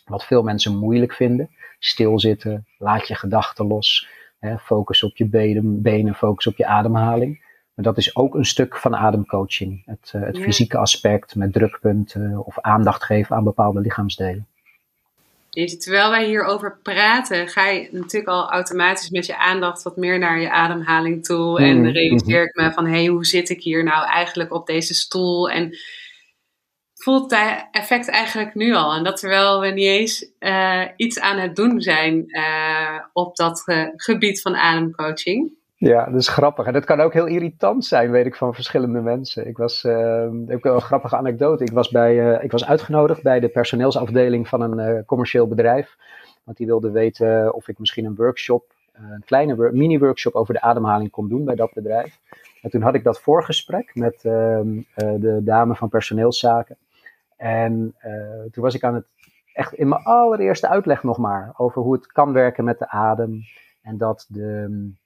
Wat veel mensen moeilijk vinden. Stilzitten, laat je gedachten los. Hè, focus op je benen, benen, focus op je ademhaling. Maar dat is ook een stuk van ademcoaching. Het, uh, het fysieke aspect met drukpunten of aandacht geven aan bepaalde lichaamsdelen terwijl wij hierover praten, ga je natuurlijk al automatisch met je aandacht wat meer naar je ademhaling toe. En mm-hmm. realiseer ik me van, hé, hey, hoe zit ik hier nou eigenlijk op deze stoel? En voelt het effect eigenlijk nu al. En dat terwijl we niet eens uh, iets aan het doen zijn uh, op dat uh, gebied van ademcoaching. Ja, dat is grappig. En dat kan ook heel irritant zijn, weet ik van verschillende mensen. Ik was, uh, ik heb een grappige anekdote. Ik was, bij, uh, ik was uitgenodigd bij de personeelsafdeling van een uh, commercieel bedrijf. Want die wilde weten of ik misschien een workshop, een kleine mini-workshop over de ademhaling kon doen bij dat bedrijf. En toen had ik dat voorgesprek met ehm, de dame van personeelszaken. En toen was ik aan het, echt in mijn allereerste uitleg nog maar, over hoe het kan werken met de adem. En dat de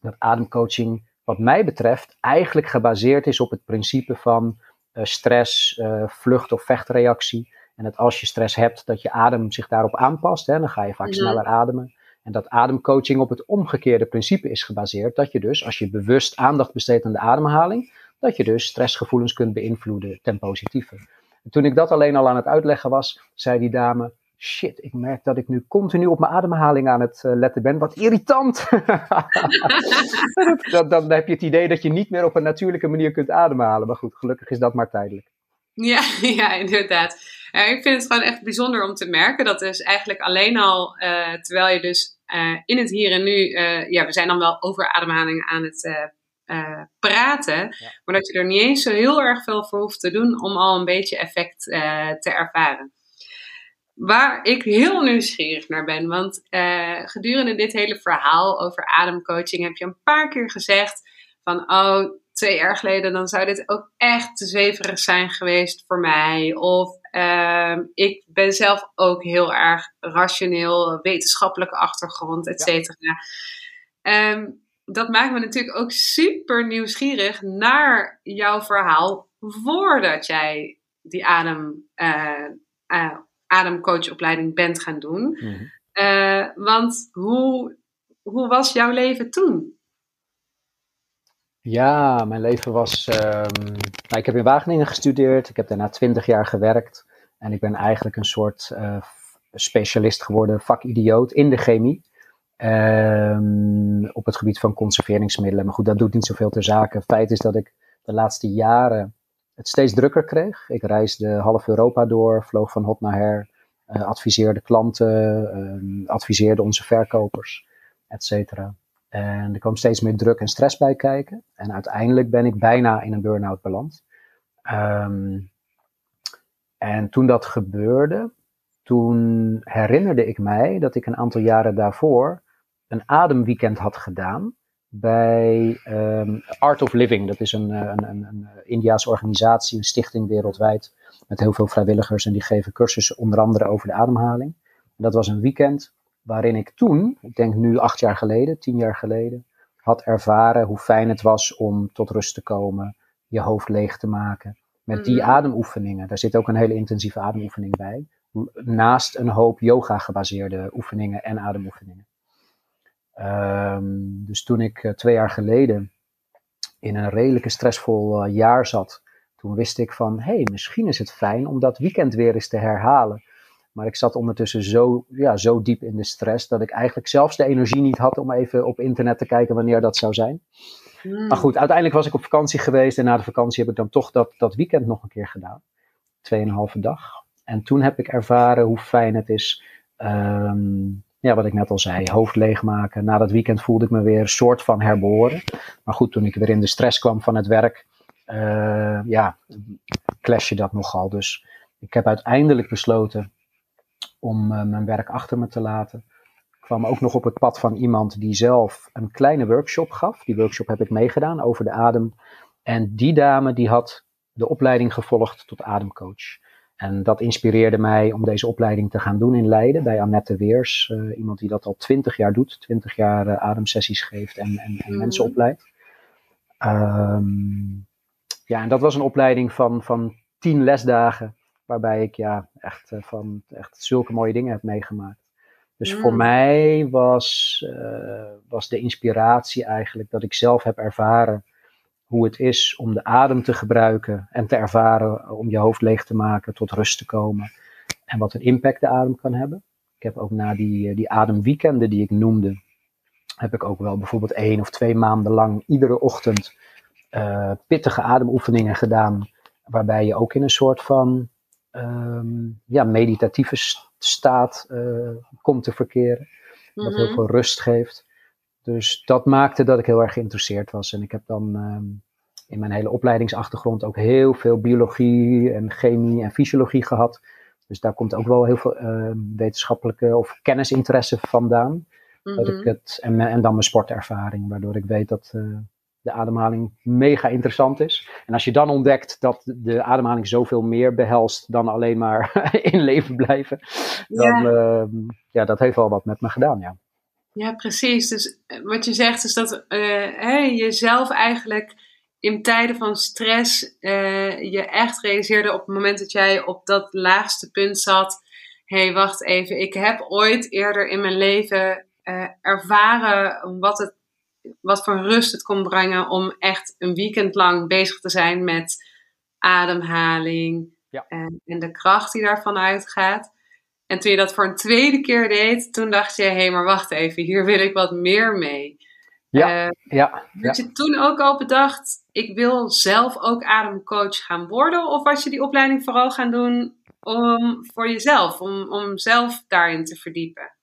dat ademcoaching, wat mij betreft, eigenlijk gebaseerd is op het principe van uh, stress, uh, vlucht- of vechtreactie. En dat als je stress hebt, dat je adem zich daarop aanpast. Hè, dan ga je vaak mhm. sneller ademen. En dat ademcoaching op het omgekeerde principe is gebaseerd. Dat je dus, als je bewust aandacht besteedt aan de ademhaling, dat je dus stressgevoelens kunt beïnvloeden ten positieve. En toen ik dat alleen al aan het uitleggen was, zei die dame: shit, ik merk dat ik nu continu op mijn ademhaling aan het uh, letten ben. Wat irritant. dan, dan, heb je het idee dat je niet meer op een natuurlijke manier kunt ademhalen. Maar goed, gelukkig is dat maar tijdelijk. Ja, ja inderdaad. ik vind het gewoon echt bijzonder om te merken dat dus eigenlijk alleen al, uh, terwijl je dus uh, in het hier en nu, ja, we zijn dan wel over ademhaling aan het praten, maar dat je er niet eens zo heel erg veel voor hoeft te doen om al een beetje effect te ervaren. Waar ik heel nieuwsgierig naar ben. Want uh, gedurende dit hele verhaal over ademcoaching heb je een paar keer gezegd van oh, twee jaar geleden dan zou dit ook echt te zweverig zijn geweest voor mij. Of uh, ik ben zelf ook heel erg rationeel, wetenschappelijke achtergrond, et cetera. Ja. Um, dat maakt me natuurlijk ook super nieuwsgierig naar jouw verhaal voordat jij die adem, uh, ademcoachopleiding bent gaan doen. Mhm. want hoe, hoe was jouw leven toen? Ja, mijn leven was. Um, nou, ik heb in Wageningen gestudeerd. Ik heb daarna twintig jaar gewerkt. En ik ben eigenlijk een soort uh, specialist geworden, vakidioot in de chemie. Um, op het gebied van conserveringsmiddelen. Maar goed, dat doet niet zoveel ter zake. Feit is dat ik de laatste jaren het steeds drukker kreeg. Ik reisde half Europa door, vloog van hot naar her, uh, adviseerde klanten, uh, adviseerde onze verkopers, et cetera. En er kwam steeds meer druk en stress bij kijken. En uiteindelijk ben ik bijna in een burn-out beland. Um, en toen dat gebeurde, toen herinnerde ik mij dat ik een aantal jaren daarvoor een ademweekend had gedaan bij um, Art of Living. Dat is een, een, een, een Indiaanse organisatie, een stichting wereldwijd met heel veel vrijwilligers en die geven cursussen onder andere over de ademhaling. En dat was een weekend waarin ik toen, ik denk nu acht jaar geleden, tien jaar geleden, had ervaren hoe fijn het was om tot rust te komen, je hoofd leeg te maken. Met die mhm. ademoefeningen, daar zit ook een hele intensieve ademoefening bij, naast een hoop yoga gebaseerde oefeningen en ademoefeningen. Um, dus toen ik uh, twee jaar geleden in een redelijke stressvol uh, jaar zat, toen wist ik van, hé, hey, misschien is het fijn om dat weekend weer eens te herhalen. Maar ik zat ondertussen zo, ja, zo diep in de stress dat ik eigenlijk zelfs de energie niet had om even op internet te kijken wanneer dat zou zijn. Hmm. Maar goed, uiteindelijk was ik op vakantie geweest en na de vakantie heb ik dan toch dat, dat weekend nog een keer gedaan. Tweeënhalve dag. En toen heb ik ervaren hoe fijn het is, um, ja, wat ik net al zei, hoofd leegmaken. Na dat weekend voelde ik me weer soort van herboren. Maar goed, toen ik weer in de stress kwam van het werk, uh, ja, clash je dat nogal. Dus ik heb uiteindelijk besloten om uh, mijn werk achter me te laten. Ik kwam ook nog op het pad van iemand die zelf een kleine workshop gaf. Die workshop heb ik meegedaan over de adem. En die dame die had de opleiding gevolgd tot ademcoach. En dat inspireerde mij om deze opleiding te gaan doen in Leiden bij Annette Weers. Uh, iemand die dat al twintig jaar doet, twintig jaar uh, ademsessies geeft en, en, en mhm. mensen opleidt. Um, ja, en dat was een opleiding van, van tien lesdagen Waarbij ik ja, echt, uh, van, echt zulke mooie dingen heb meegemaakt. Dus voor mm. mij was, was de inspiratie eigenlijk dat ik zelf heb ervaren hoe het is om de adem te gebruiken en te ervaren om je hoofd leeg te maken, tot rust te komen. En wat een impact de adem kan hebben. Ik heb ook na die, eh, die ademweekenden die ik noemde, heb ik ook wel bijvoorbeeld één of twee maanden lang iedere ochtend uh, pittige ademoefeningen gedaan. Waarbij je ook in een soort van um, ja, meditatieve staat uh, komt te verkeren. Dat heel mhm. veel rust geeft. Dus dat maakte dat ik heel erg geïnteresseerd was. En ik heb dan um, in mijn hele opleidingsachtergrond ook heel veel biologie en chemie en fysiologie gehad. Dus daar komt ook wel heel veel uh, wetenschappelijke of kennisinteresse vandaan. dat ik mhm. het, en, en dan mijn sportervaring, waardoor ik weet dat, uh, de ademhaling mega interessant is. En als je dan ontdekt dat de ademhaling zoveel meer behelst dan alleen maar in leven blijven, dan ja. Uh, ja, dat heeft wel wat met me gedaan, ja. Ja, precies. Dus eh, wat je zegt is dat uh, jezelf eigenlijk in tijden van stress uh, je echt realiseerde op het moment dat jij op dat laagste punt zat. Hé, hey, wacht even. Ik heb ooit eerder in mijn leven uh, ervaren wat het wat voor rust het kon brengen om echt een weekend lang bezig te zijn met ademhaling en, en, de kracht die daarvan uitgaat. En toen je dat voor een tweede keer deed, toen dacht je, hé, hey, maar wacht even, hier wil ik wat meer mee. Ja, uh, ja. Had je toen ook al bedacht, ik wil zelf ook ademcoach gaan worden? Of was je die opleiding vooral gaan doen om, voor jezelf, om, om zelf daarin te verdiepen?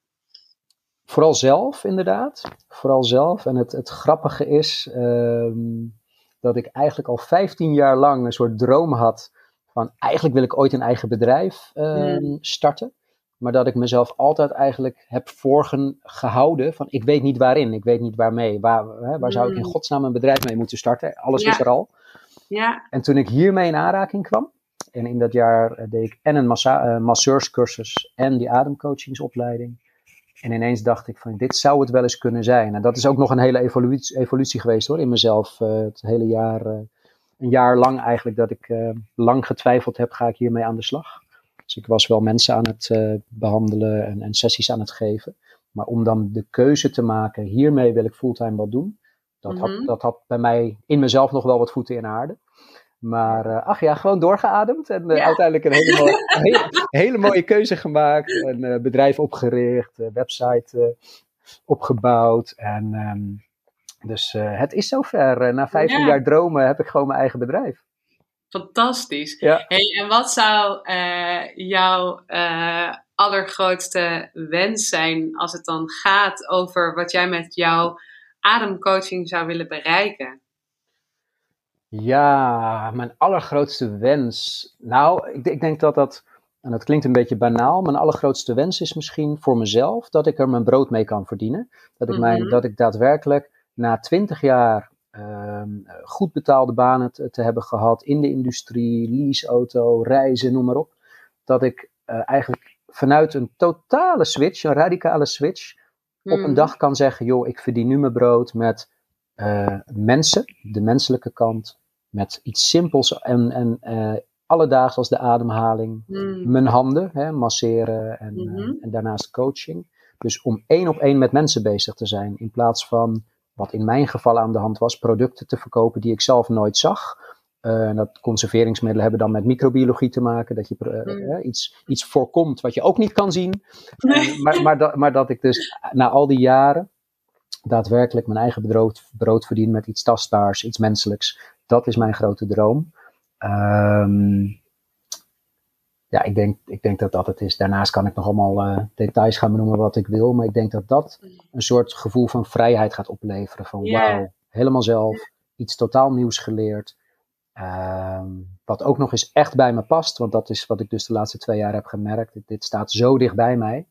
Vooral zelf, inderdaad. Vooral zelf. En het, het grappige is um, dat ik eigenlijk al 15 jaar lang een soort droom had van eigenlijk wil ik ooit een eigen bedrijf um, starten. Maar dat ik mezelf altijd eigenlijk heb voorgehouden van ik weet niet waarin, ik weet niet waarmee. Waar, hè, waar zou ik in hmm. godsnaam een bedrijf mee moeten starten? Alles is er al. Ja. En toen ik hiermee in aanraking kwam, en in dat jaar deed ik en een massa, uh, masseurscursus en die ademcoachingsopleiding En ineens dacht ik van dit zou het wel eens kunnen zijn. En dat is ook nog een hele evolutie, evolutie geweest hoor in mezelf. Uh, het hele jaar, uh, een jaar lang eigenlijk dat ik lang getwijfeld heb, ga ik hiermee aan de slag. Dus ik was wel mensen aan het behandelen en, en, sessies aan het geven. Maar om dan de keuze te maken, hiermee wil ik fulltime wat doen. Dat, mm -hmm. had, mhm. dat had bij mij in mezelf nog wel wat voeten in aarde. Maar uh, ach ja, gewoon doorgeademd en uh, ja. uiteindelijk een hele mooie, hele, hele, mooie keuze gemaakt. Een uh, bedrijf opgericht, website opgebouwd. En um, dus het is zover. na 15 ja. jaar dromen heb ik gewoon mijn eigen bedrijf. Fantastisch. Ja. Hey, en wat zou jouw allergrootste wens zijn als het dan gaat over wat jij met jouw ademcoaching zou willen bereiken? Ja, mijn allergrootste wens. Nou, ik, ik, denk dat dat, en dat klinkt een beetje banaal, mijn allergrootste wens is misschien voor mezelf dat ik er mijn brood mee kan verdienen. Dat ik, mijn, dat ik daadwerkelijk na twintig jaar goed betaalde banen te, te, hebben gehad in de industrie, leaseauto, reizen, noem maar op. Dat ik uh, eigenlijk vanuit een totale switch, een radicale switch, mm. op een dag kan zeggen: joh, ik verdien nu mijn brood met uh, mensen, de menselijke kant, met iets simpels en, en uh, alledaags als de ademhaling, mm. mijn handen, hè, masseren en, mm -hmm. uh, en daarnaast coaching. Dus om één op één met mensen bezig te zijn, in plaats van wat in mijn geval aan de hand was, producten te verkopen die ik zelf nooit zag. Uh, dat conserveringsmiddelen hebben dan met microbiologie te maken, dat je uh, mm. iets, iets voorkomt wat je ook niet kan zien. Nee. maar, maar, dat, maar dat ik dus na al die jaren daadwerkelijk mijn eigen brood, brood verdien met iets tastbaars, iets menselijks. Dat is mijn grote droom. Um, ja, ik denk, ik denk dat dat het is. Daarnaast kan ik nog allemaal uh, details gaan benoemen wat ik wil. Maar ik denk dat dat een soort gevoel van vrijheid gaat opleveren. Van yeah. wauw, helemaal zelf, iets totaal nieuws geleerd. Um, wat ook nog eens echt bij me past. Want dat is wat ik dus de laatste twee jaar heb gemerkt. Dit, dit staat zo dicht bij mij.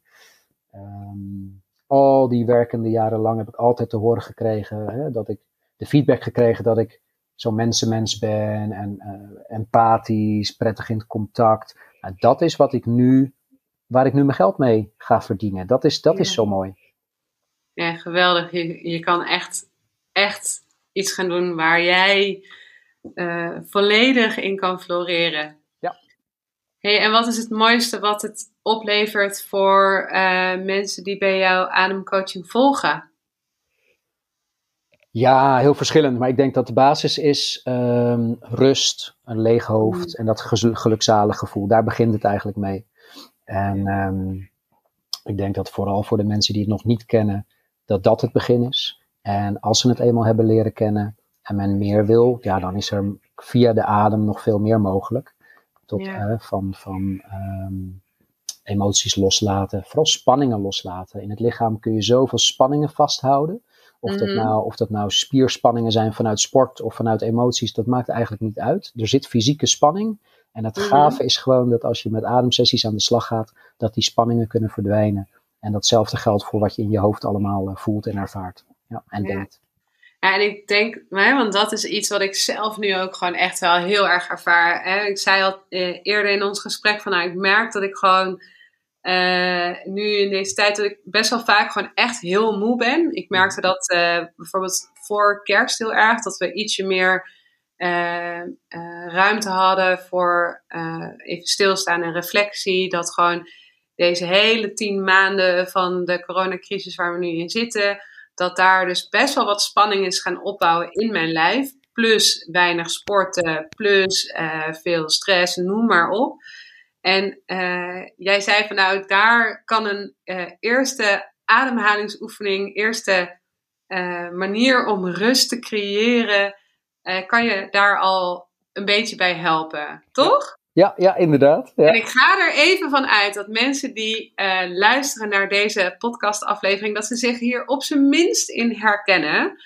Um, al die werkende jaren lang heb ik altijd te horen gekregen hè, dat ik de feedback gekregen dat ik zo'n mensenmens ben en uh, empathisch, prettig in het contact. Nou, dat is wat ik nu, waar ik nu mijn geld mee ga verdienen. Dat is, dat ja. is zo mooi. Ja, geweldig. Je, je kan echt, echt iets gaan doen waar jij uh, volledig in kan floreren. Ja. Hey, en wat is het mooiste wat het oplevert voor uh, mensen die bij jou ademcoaching volgen? Ja, heel verschillend. Maar ik denk dat de basis is um, rust, een leeg hoofd mm. en dat gelukzalig gevoel. Daar begint het eigenlijk mee. En um, ik denk dat vooral voor de mensen die het nog niet kennen, dat dat het begin is. En als ze het eenmaal hebben leren kennen en men meer wil, ja, dan is er via de adem nog veel meer mogelijk. Tot ja. uh, van, van um, emoties loslaten, vooral spanningen loslaten. In het lichaam kun je zoveel spanningen vasthouden. Of, mm -hmm. dat nou, of dat nou spierspanningen zijn vanuit sport of vanuit emoties, dat maakt eigenlijk niet uit. Er zit fysieke spanning. En het mm -hmm. gave is gewoon dat als je met ademsessies aan de slag gaat, dat die spanningen kunnen verdwijnen. En datzelfde geldt voor wat je in je hoofd allemaal uh, voelt en ervaart. Ja, en ja. denkt. Ja, en ik denk, want dat is iets wat ik zelf nu ook gewoon echt wel heel erg ervaar. Hè? Ik zei al eh, eerder in ons gesprek van, nou, ik merk dat ik gewoon uh, nu in deze tijd dat ik best wel vaak gewoon echt heel moe ben. Ik merkte dat uh, bijvoorbeeld voor kerst heel erg, dat we ietsje meer uh, ruimte hadden voor even stilstaan en reflectie. Dat gewoon deze hele tien maanden van de coronacrisis waar we nu in zitten, dat daar dus best wel wat spanning is gaan opbouwen in mijn lijf. Plus weinig sporten, plus veel stress, noem maar op. En uh, jij zei van nou, daar kan een uh, eerste ademhalingsoefening, eerste uh, manier om rust te creëren, kan je daar al een beetje bij helpen, toch? Ja, ja inderdaad. Ja. En ik ga er even van uit dat mensen die luisteren naar deze podcastaflevering, dat ze zich hier op zijn minst in herkennen.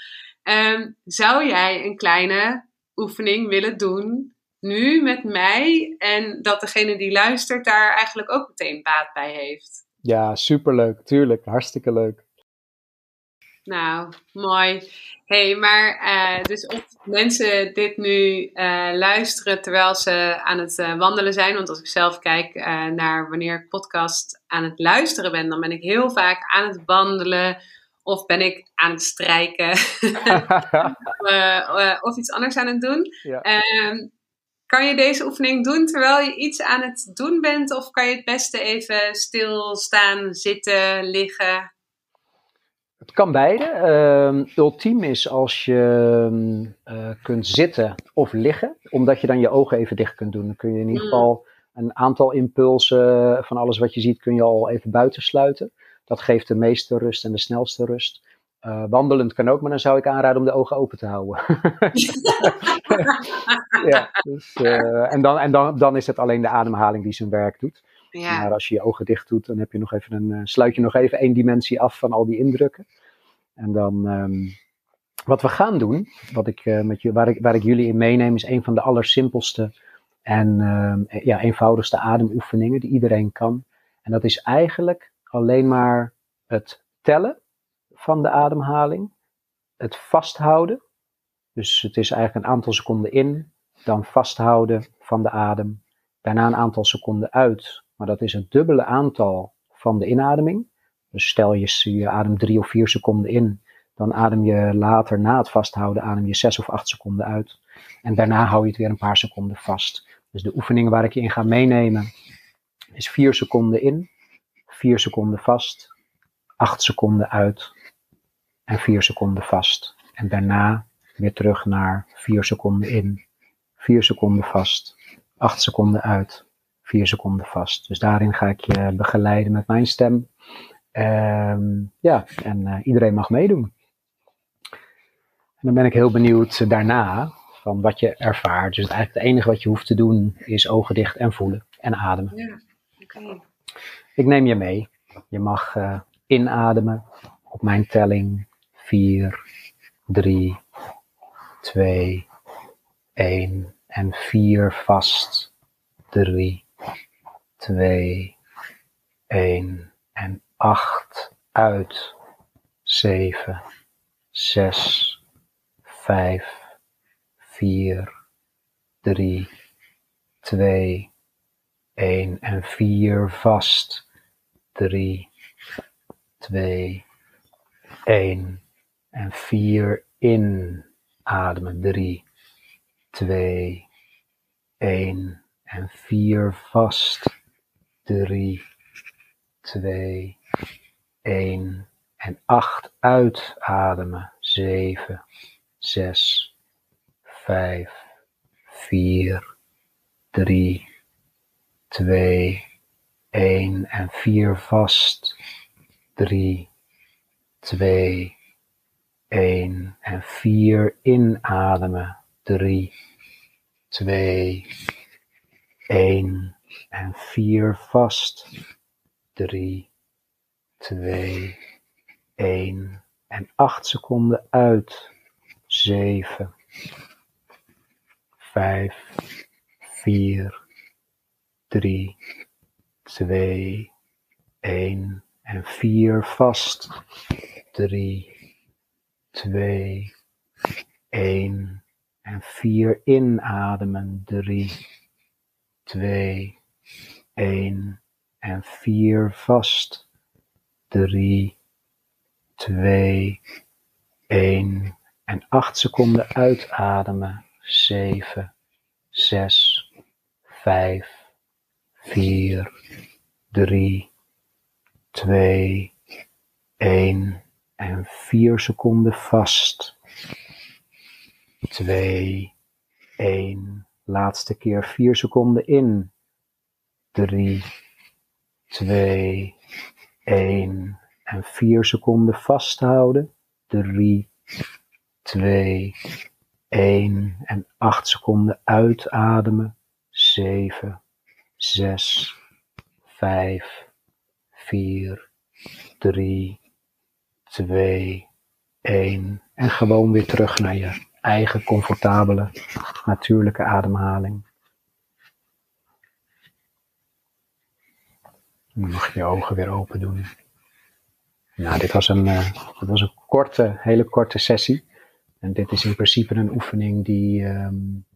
Um, zou jij een kleine oefening willen doen nu met mij en dat degene die luistert daar eigenlijk ook meteen baat bij heeft. Ja, superleuk, tuurlijk, hartstikke leuk. Nou, mooi. hey, maar uh, dus of mensen dit nu uh, luisteren terwijl ze aan het uh, wandelen zijn, want als ik zelf kijk naar wanneer ik podcast aan het luisteren ben, dan ben ik heel vaak aan het wandelen of ben ik aan het strijken of iets anders aan het doen. Ja. Ehm, kan je deze oefening doen terwijl je iets aan het doen bent, of kan je het beste even stilstaan, zitten, liggen? Het kan beide. Uh, ultiem is als je uh, kunt zitten of liggen, omdat je dan je ogen even dicht kunt doen. Dan kun je in ieder mm. geval een aantal impulsen van alles wat je ziet, kun je al even buitensluiten. Dat geeft de meeste rust en de snelste rust. Uh, wandelend kan ook, maar dan zou ik aanraden om de ogen open te houden. ja, dus, uh, en dan, en dan, dan is het alleen de ademhaling die zijn werk doet. Ja. Maar als je je ogen dicht doet, dan heb je nog even een, uh, sluit je nog even één dimensie af van al die indrukken. En dan, um, wat we gaan doen, wat ik, met je, waar, ik, waar ik jullie in meeneem, is een van de allersimpelste en uh, ja, eenvoudigste ademoefeningen die iedereen kan. En dat is eigenlijk alleen maar het tellen van de ademhaling, het vasthouden. Dus het is eigenlijk een aantal seconden in, dan vasthouden van de adem, daarna een aantal seconden uit. Maar dat is het dubbele aantal van de inademing. Dus stel je, je adem drie of vier seconden in, dan adem je later na het vasthouden, adem je zes of acht seconden uit. En daarna hou je het weer een paar seconden vast. Dus de oefeningen waar ik je in ga meenemen is vier seconden in, vier seconden vast, acht seconden uit en vier seconden vast. En daarna weer terug naar vier seconden in, vier seconden vast, acht seconden uit, vier seconden vast. Dus daarin ga ik je begeleiden met mijn stem. Um, ja, en uh, iedereen mag meedoen. En dan ben ik heel benieuwd daarna van wat je ervaart. Dus eigenlijk het enige wat je hoeft te doen is ogen dicht en voelen en ademen. Ja, okay. Ik neem je mee. Je mag uh, inademen op mijn telling 4, 3, 2, 1 en 4 vast. 3, 2, 1 en 8 uit. 7, 6, 5, 4, 3, 2, 1 en 4 vast. 3, 2, 1 en 4 inademen. 3, 2, 1 en 4 vast. 3, 2, 1 en 8 uitademen. 7, 6, 5, 4, 3, 2, 1 en 4 vast. 3, 2, 1 en 4 inademen. 3, 2, 1 en 4 vast. 3, 2, 1 en 8 seconden uit. 7, 5, 4, 3, 2, 1 en 4 vast. 3, 2, 1 en 4 inademen. 3, 2, 1 en 4 vast. 3, 2, 1 en 8 seconden uitademen. 7, 6, 5, 4, 3, 2, 1 en 4 seconden vast. 2, 1. Laatste keer 4 seconden in. 3, 2, 1. En 4 seconden vasthouden. 3, 2, 1. En 8 seconden uitademen. 7, 6, 5, 4, 3, 2, 1. En gewoon weer terug naar je eigen comfortabele, natuurlijke ademhaling. Dan mag je je ogen weer open doen. Nou, dit was een, uh, dit was een korte, hele korte sessie. En dit is in principe een oefening die um,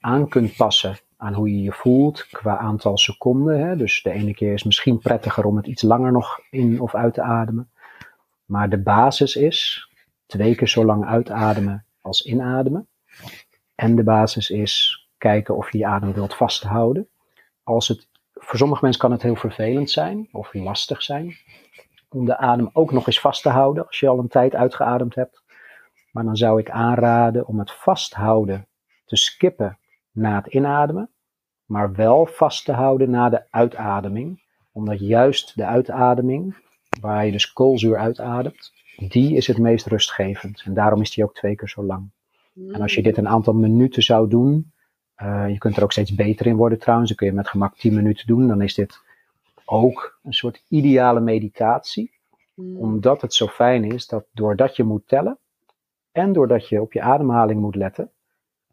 aan kunt passen aan hoe je je voelt qua aantal seconden. Hè? Dus de ene keer is misschien prettiger om het iets langer nog in of uit te ademen. Maar de basis is twee keer zo lang uitademen als inademen. En de basis is kijken of je je adem wilt vasthouden. Als het, voor sommige mensen kan het heel vervelend zijn of lastig zijn om de adem ook nog eens vast te houden als je al een tijd uitgeademd hebt. Maar dan zou ik aanraden om het vasthouden te skippen na het inademen, maar wel vast te houden na de uitademing. Omdat juist de uitademing, waar je dus koolzuur uitademt, die is het meest rustgevend. En daarom is die ook twee keer zo lang. En als je dit een aantal minuten zou doen, uh, je kunt er ook steeds beter in worden trouwens, dan kun je met gemak 10 minuten doen, dan is dit ook een soort ideale meditatie. Hmm. Omdat het zo fijn is dat doordat je moet tellen en doordat je op je ademhaling moet letten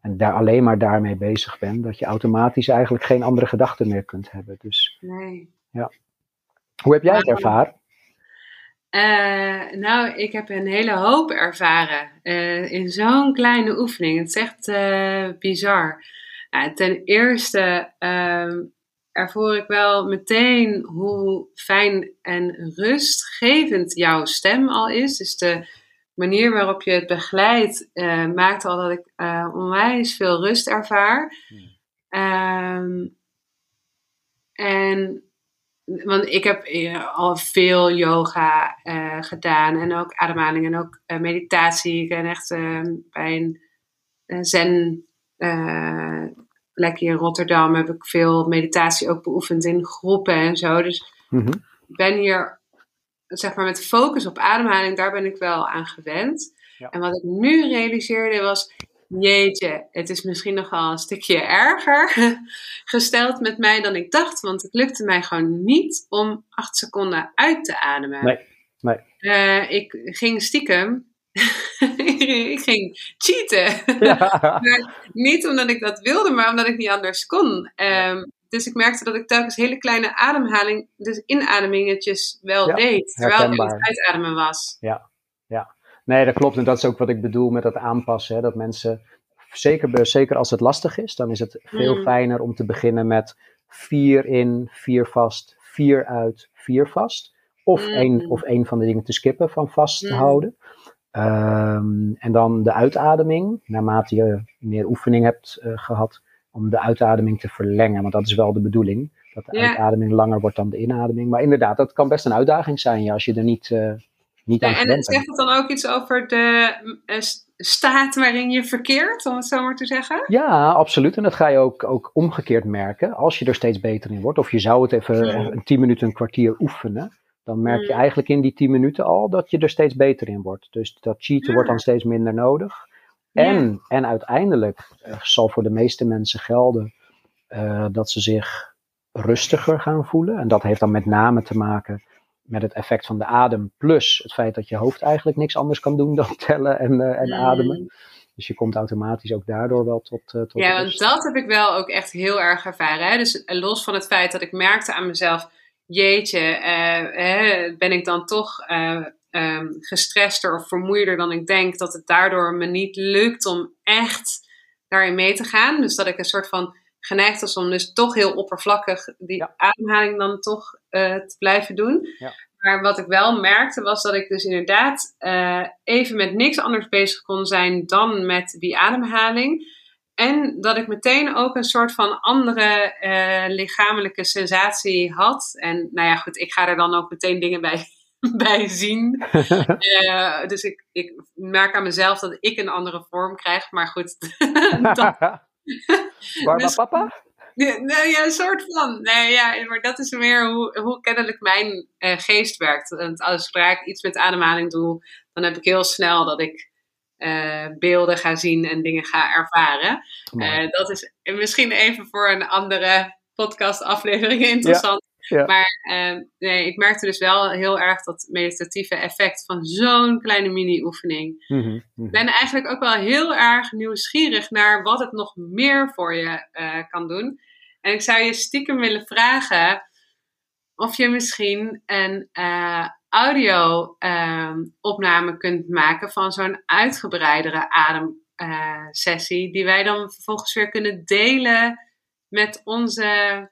en daar alleen maar daarmee bezig bent, dat je automatisch eigenlijk geen andere gedachten meer kunt hebben. Dus, nee. Ja. Hoe heb jij het ervaren? Uh, nou, ik heb een hele hoop ervaren uh, in zo'n kleine oefening. Het is echt uh, bizar. Ten eerste ehm, ervoor ik wel meteen hoe fijn en rustgevend jouw stem al is. Dus de manier waarop je het begeleidt maakt al dat ik onwijs veel rust ervaar. Um, en want ik heb uh, al veel yoga gedaan en ook ademhaling en ook meditatie. Ik ben echt bij een zen plek in Rotterdam heb ik veel meditatie ook beoefend in groepen en zo. Dus mm ik ben hier, zeg maar, met focus op ademhaling, daar ben ik wel aan gewend. En wat ik nu realiseerde was, jeetje, het is misschien nogal een stukje erger gesteld met mij dan ik dacht. Want het lukte mij gewoon niet om acht seconden uit te ademen. Nee, nee. Uh, ik ging stiekem ik ging cheaten. niet omdat ik dat wilde, maar omdat ik niet anders kon. Um, dus ik merkte dat ik telkens hele kleine ademhaling, dus inademingetjes wel deed. Terwijl ik aan het uitademen was. Ja, ja. Nee, dat klopt. En dat is ook wat ik bedoel met dat aanpassen. Hè? Dat mensen, zeker, zeker als het lastig is, dan is het veel mm. fijner om te beginnen met vier in, vier vast, vier uit, vier vast. Of, mm. één, of één van de dingen te skippen van vast te mm. houden. Um, en dan de uitademing, naarmate je meer oefening hebt uh, gehad, om de uitademing te verlengen. Want dat is wel de bedoeling, dat de uitademing langer wordt dan de inademing. Maar inderdaad, dat kan best een uitdaging zijn ja, als je er niet, uh, niet ja, aan gewend bent. En zegt het dan ook iets over de uh, staat waarin je verkeert, om het zo maar te zeggen? Ja, absoluut. En dat ga je ook, ook omgekeerd merken. Als je er steeds beter in wordt, of je zou het even een tien minuten, een kwartier oefenen dan merk je mm. eigenlijk in die 10 minuten al dat je er steeds beter in wordt. Dus dat cheaten wordt dan steeds minder nodig. En, en uiteindelijk uh, zal voor de meeste mensen gelden uh, dat ze zich rustiger gaan voelen. En dat heeft dan met name te maken met het effect van de adem, plus het feit dat je hoofd eigenlijk niks anders kan doen dan tellen en, uh, en mm. ademen. Dus je komt automatisch ook daardoor wel tot. tot ja, want dat heb ik wel ook echt heel erg ervaren. Hè? Dus los van het feit dat ik merkte aan mezelf jeetje, uh, ben ik dan toch uh, um, gestrester of vermoeider dan ik denk, dat het daardoor me niet lukt om echt daarin mee te gaan. Dus dat ik een soort van geneigd was om dus toch heel oppervlakkig die ademhaling dan toch uh, te blijven doen. Ja. Maar wat ik wel merkte was dat ik dus inderdaad even met niks anders bezig kon zijn dan met die ademhaling. En dat ik meteen ook een soort van andere uh, lichamelijke sensatie had. En nou ja, goed, ik ga er dan ook meteen dingen bij, bij zien. uh, dus ik, ik merk aan mezelf dat ik een andere vorm krijg. Maar goed. dat, dus, papa? Nou ja, een soort van. Nee, ja, maar dat is meer hoe, hoe kennelijk mijn uh, geest werkt. Want als ik iets met ademhaling doe, dan heb ik heel snel dat ik uh, beelden ga zien en dingen ga ervaren. Uh, dat is misschien even voor een andere podcast-aflevering interessant. Maar uh, nee, ik merkte dus wel heel erg dat meditatieve effect van zo'n kleine mini-oefening. Mm -hmm, Ik ben eigenlijk ook wel heel erg nieuwsgierig naar wat het nog meer voor je kan doen. En ik zou je stiekem willen vragen of je misschien een audio-opname ehm, kunt maken van zo'n uitgebreidere ademsessie, die wij dan vervolgens weer kunnen delen met onze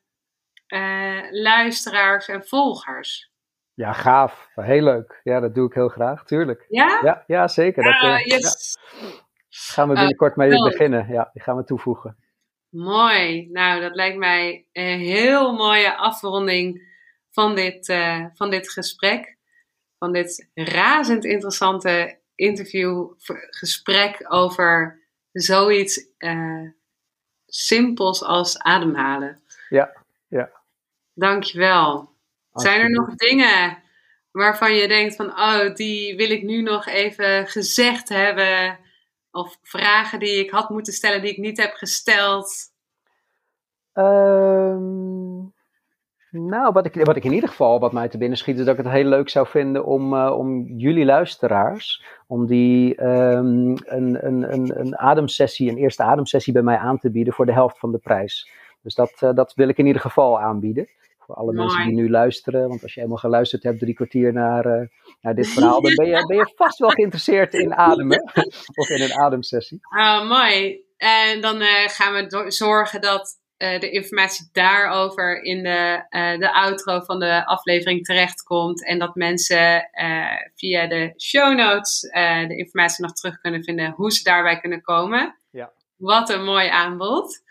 luisteraars en volgers. Ja, gaaf. Heel leuk. Ja, dat doe ik heel graag, tuurlijk. Ja? Ja, ja zeker. Dat, uh, yes. Gaan we binnenkort mee beginnen. Ja, die gaan we toevoegen. Mooi. Nou, dat lijkt mij een heel mooie afronding van dit, uh, van dit gesprek. Van dit razend interessante interview, gesprek over zoiets uh, simpels als ademhalen. Ja. Dankjewel. Zijn er nog dingen waarvan je denkt van, oh, die wil ik nu nog even gezegd hebben? Of vragen die ik had moeten stellen die ik niet heb gesteld? Ehm, nou, wat ik, wat ik in ieder geval, wat mij te binnen schiet, is dat ik het heel leuk zou vinden om, uh, om jullie luisteraars, om die um, een, een, een, een ademsessie, een eerste ademsessie bij mij aan te bieden voor de helft van de prijs. Dus dat, uh, dat wil ik in ieder geval aanbieden. Voor alle mensen die nu luisteren. Want als je helemaal geluisterd hebt, drie kwartier naar, uh, naar dit verhaal, dan ben je, ben je vast wel geïnteresseerd in ademen. of in een ademsessie. Oh, mooi. En dan uh, gaan we zorgen dat uh, de informatie daarover in de, de outro van de aflevering terechtkomt. En dat mensen via de show notes de informatie nog terug kunnen vinden hoe ze daarbij kunnen komen. Ja. Wat een mooi aanbod.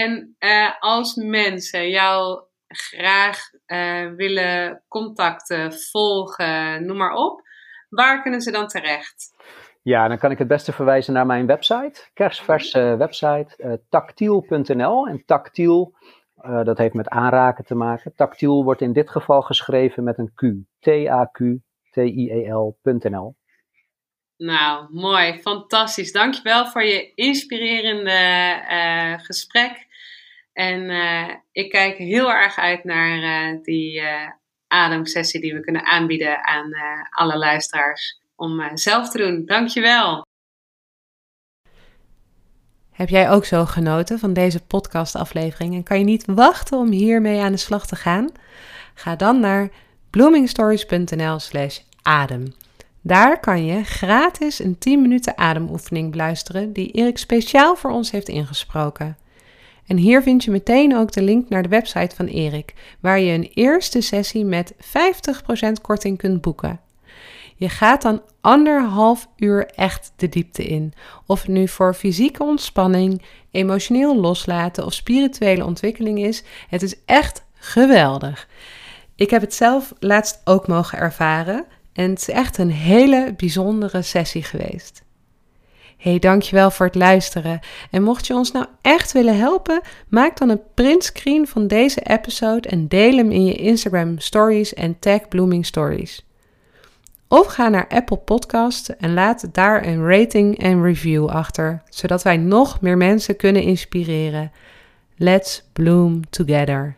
En als mensen jouw graag uh, willen contacten, volgen, noem maar op, waar kunnen ze dan terecht? Ja, dan kan ik het beste verwijzen naar mijn website, kersverse website, uh, tactiel.nl. En tactiel, dat heeft met aanraken te maken. Tactiel wordt in dit geval geschreven met een Q. T-A-Q-T-I-E-L.nl. Nou, mooi, fantastisch. Dankjewel voor je inspirerende gesprek. En uh, ik kijk heel erg uit naar uh, die ademsessie die we kunnen aanbieden aan alle luisteraars om zelf te doen. Dankjewel. Heb jij ook zo genoten van deze podcastaflevering en kan je niet wachten om hiermee aan de slag te gaan? Ga dan naar bloomingstories.nl/slash adem. Daar kan je gratis een 10 minuten ademoefening beluisteren die Erik speciaal voor ons heeft ingesproken. En hier vind je meteen ook de link naar de website van Erik, waar je een eerste sessie met 50% korting kunt boeken. Je gaat dan anderhalf uur echt de diepte in. Of het nu voor fysieke ontspanning, emotioneel loslaten of spirituele ontwikkeling is, het is echt geweldig. Ik heb het zelf laatst ook mogen ervaren en het is echt een hele bijzondere sessie geweest. Hey, dankjewel voor het luisteren. En mocht je ons nou echt willen helpen, maak dan een printscreen van deze episode en deel hem in je Instagram stories en tag Blooming Stories. Of ga naar Apple Podcast en laat daar een rating en review achter, zodat wij nog meer mensen kunnen inspireren. Let's bloom together.